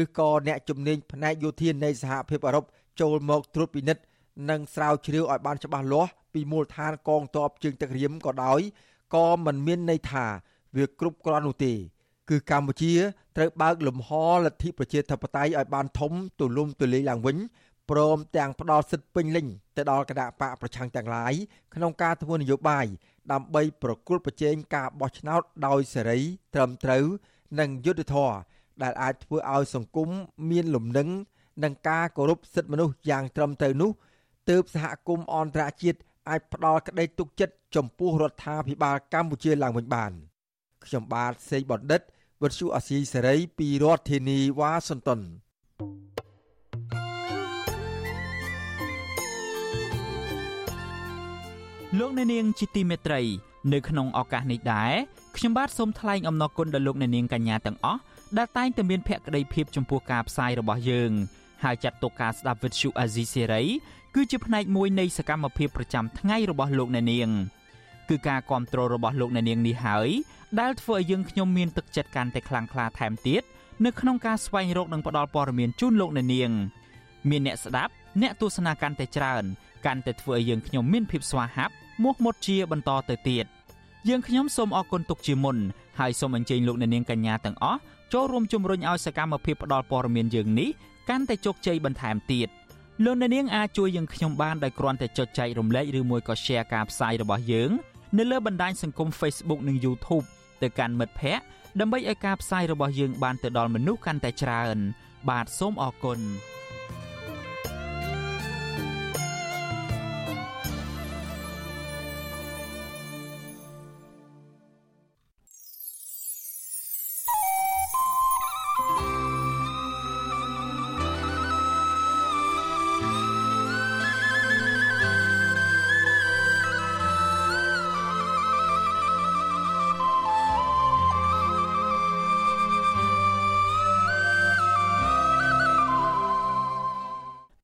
ឬក៏អ្នកជំនាញផ្នែកយោធានៃសហភាពអឺរ៉ុបចូលមកត្រួតពិនិត្យ និងស្រាវជ្រាវឲ្យបានច្បាស់លាស់ពីមូលដ្ឋានកងទ័ពជើងទឹករៀមក៏ដោយក៏មិនមានន័យថាវាគ្រប់គ្រាន់នោះទេ គឺកម្ពុជាត្រូវបើកលំហលទ្ធិប្រជាធិបតេយ្យឲ្យបានធំទូលំទូលាយឡើងវិញព្រមទាំងផ្ដល់សិទ្ធិពេញលេញទៅដល់គណៈបកប្រឆាំងទាំងឡាយក្នុងការធ្វើនយោបាយដើម្បីប្រគល់ប្រជែងការបោះឆ្នោតដោយសេរី ត្រឹមត្រូវ និងយុត្តិធម៌ដែលអាចធ្វើឲ្យសង្គមមានលំនឹងនិងការគោរពសិទ្ធិមនុស្សយ៉ាងត្រឹមត្រូវនោះ ទើបសហគមន៍អន្តរជាតិអាចផ្ដល់ក្តីទុកចិត្តចំពោះរដ្ឋាភិបាលកម្ពុជាឡើងវិញបានខ្ញុំបាទសេកបណ្ឌិតវិទ្យុអាស៊ីសេរីពីរដ្ឋធានីវ៉ាស៊ីនតោនលោកអ្នកនាងជាទីមេត្រី នៅក្នុងឱកាសនេះដែរខ្ញុំបាទសូមថ្លែងអំណរគុណដល់លោកអ្នកនាងកញ្ញាទាំងអស់ដែលតែងតែមានភក្ដីភាពចំពោះការផ្សាយរបស់យើងហើយចាត់ទុកការស្ដាប់វិទ្យុអាស៊ីសេរី គឺជាផ្នែកមួយនៃសកម្មភាពប្រចាំថ្ងៃរបស់លោកអ្នកនាងគឺការគ្រប់គ្រងរបស់លោកអ្នកនាងនេះហើយដែលធ្វើឲ្យយើងខ្ញុំមានទឹកចិត្តកាន់តែខ្លាំងក្លាថែមទៀតនៅក្នុងការស្វែងរកនិងផ្តល់ព័ត៌មានជូនលោកអ្នកនាងមានអ្នកស្ដាប់អ្នកទស្សនាកាន់តែច្រើនកាន់តែធ្វើឲ្យយើងខ្ញុំមានភាពស្វាហាប់មោះមុតជាបន្តទៅទៀតយើងខ្ញុំសូមអរគុណទុកជាមុនហើយសូមអញ្ជើញលោកអ្នកនាងកញ្ញាទាំងអស់ចូលរួមជំរុញឲ្យសកម្មភាពផ្តល់ព័ត៌មានយើងនេះកាន់តែជោគជ័យបន្ថែមទៀត។ លោកអ្នកនាងអាចជួយយើងខ្ញុំបានដោយគ្រាន់តែចុចចែករំលែកឬមួយក៏ Share ការផ្សាយរបស់យើងនៅលើបណ្ដាញសង្គម Facebook និង YouTube ទៅកាន់មិត្តភ័ក្តិដើម្បីឲ្យការផ្សាយរបស់យើងបានទៅដល់មនុស្សកាន់តែច្រើន បាទសូមអរគុណ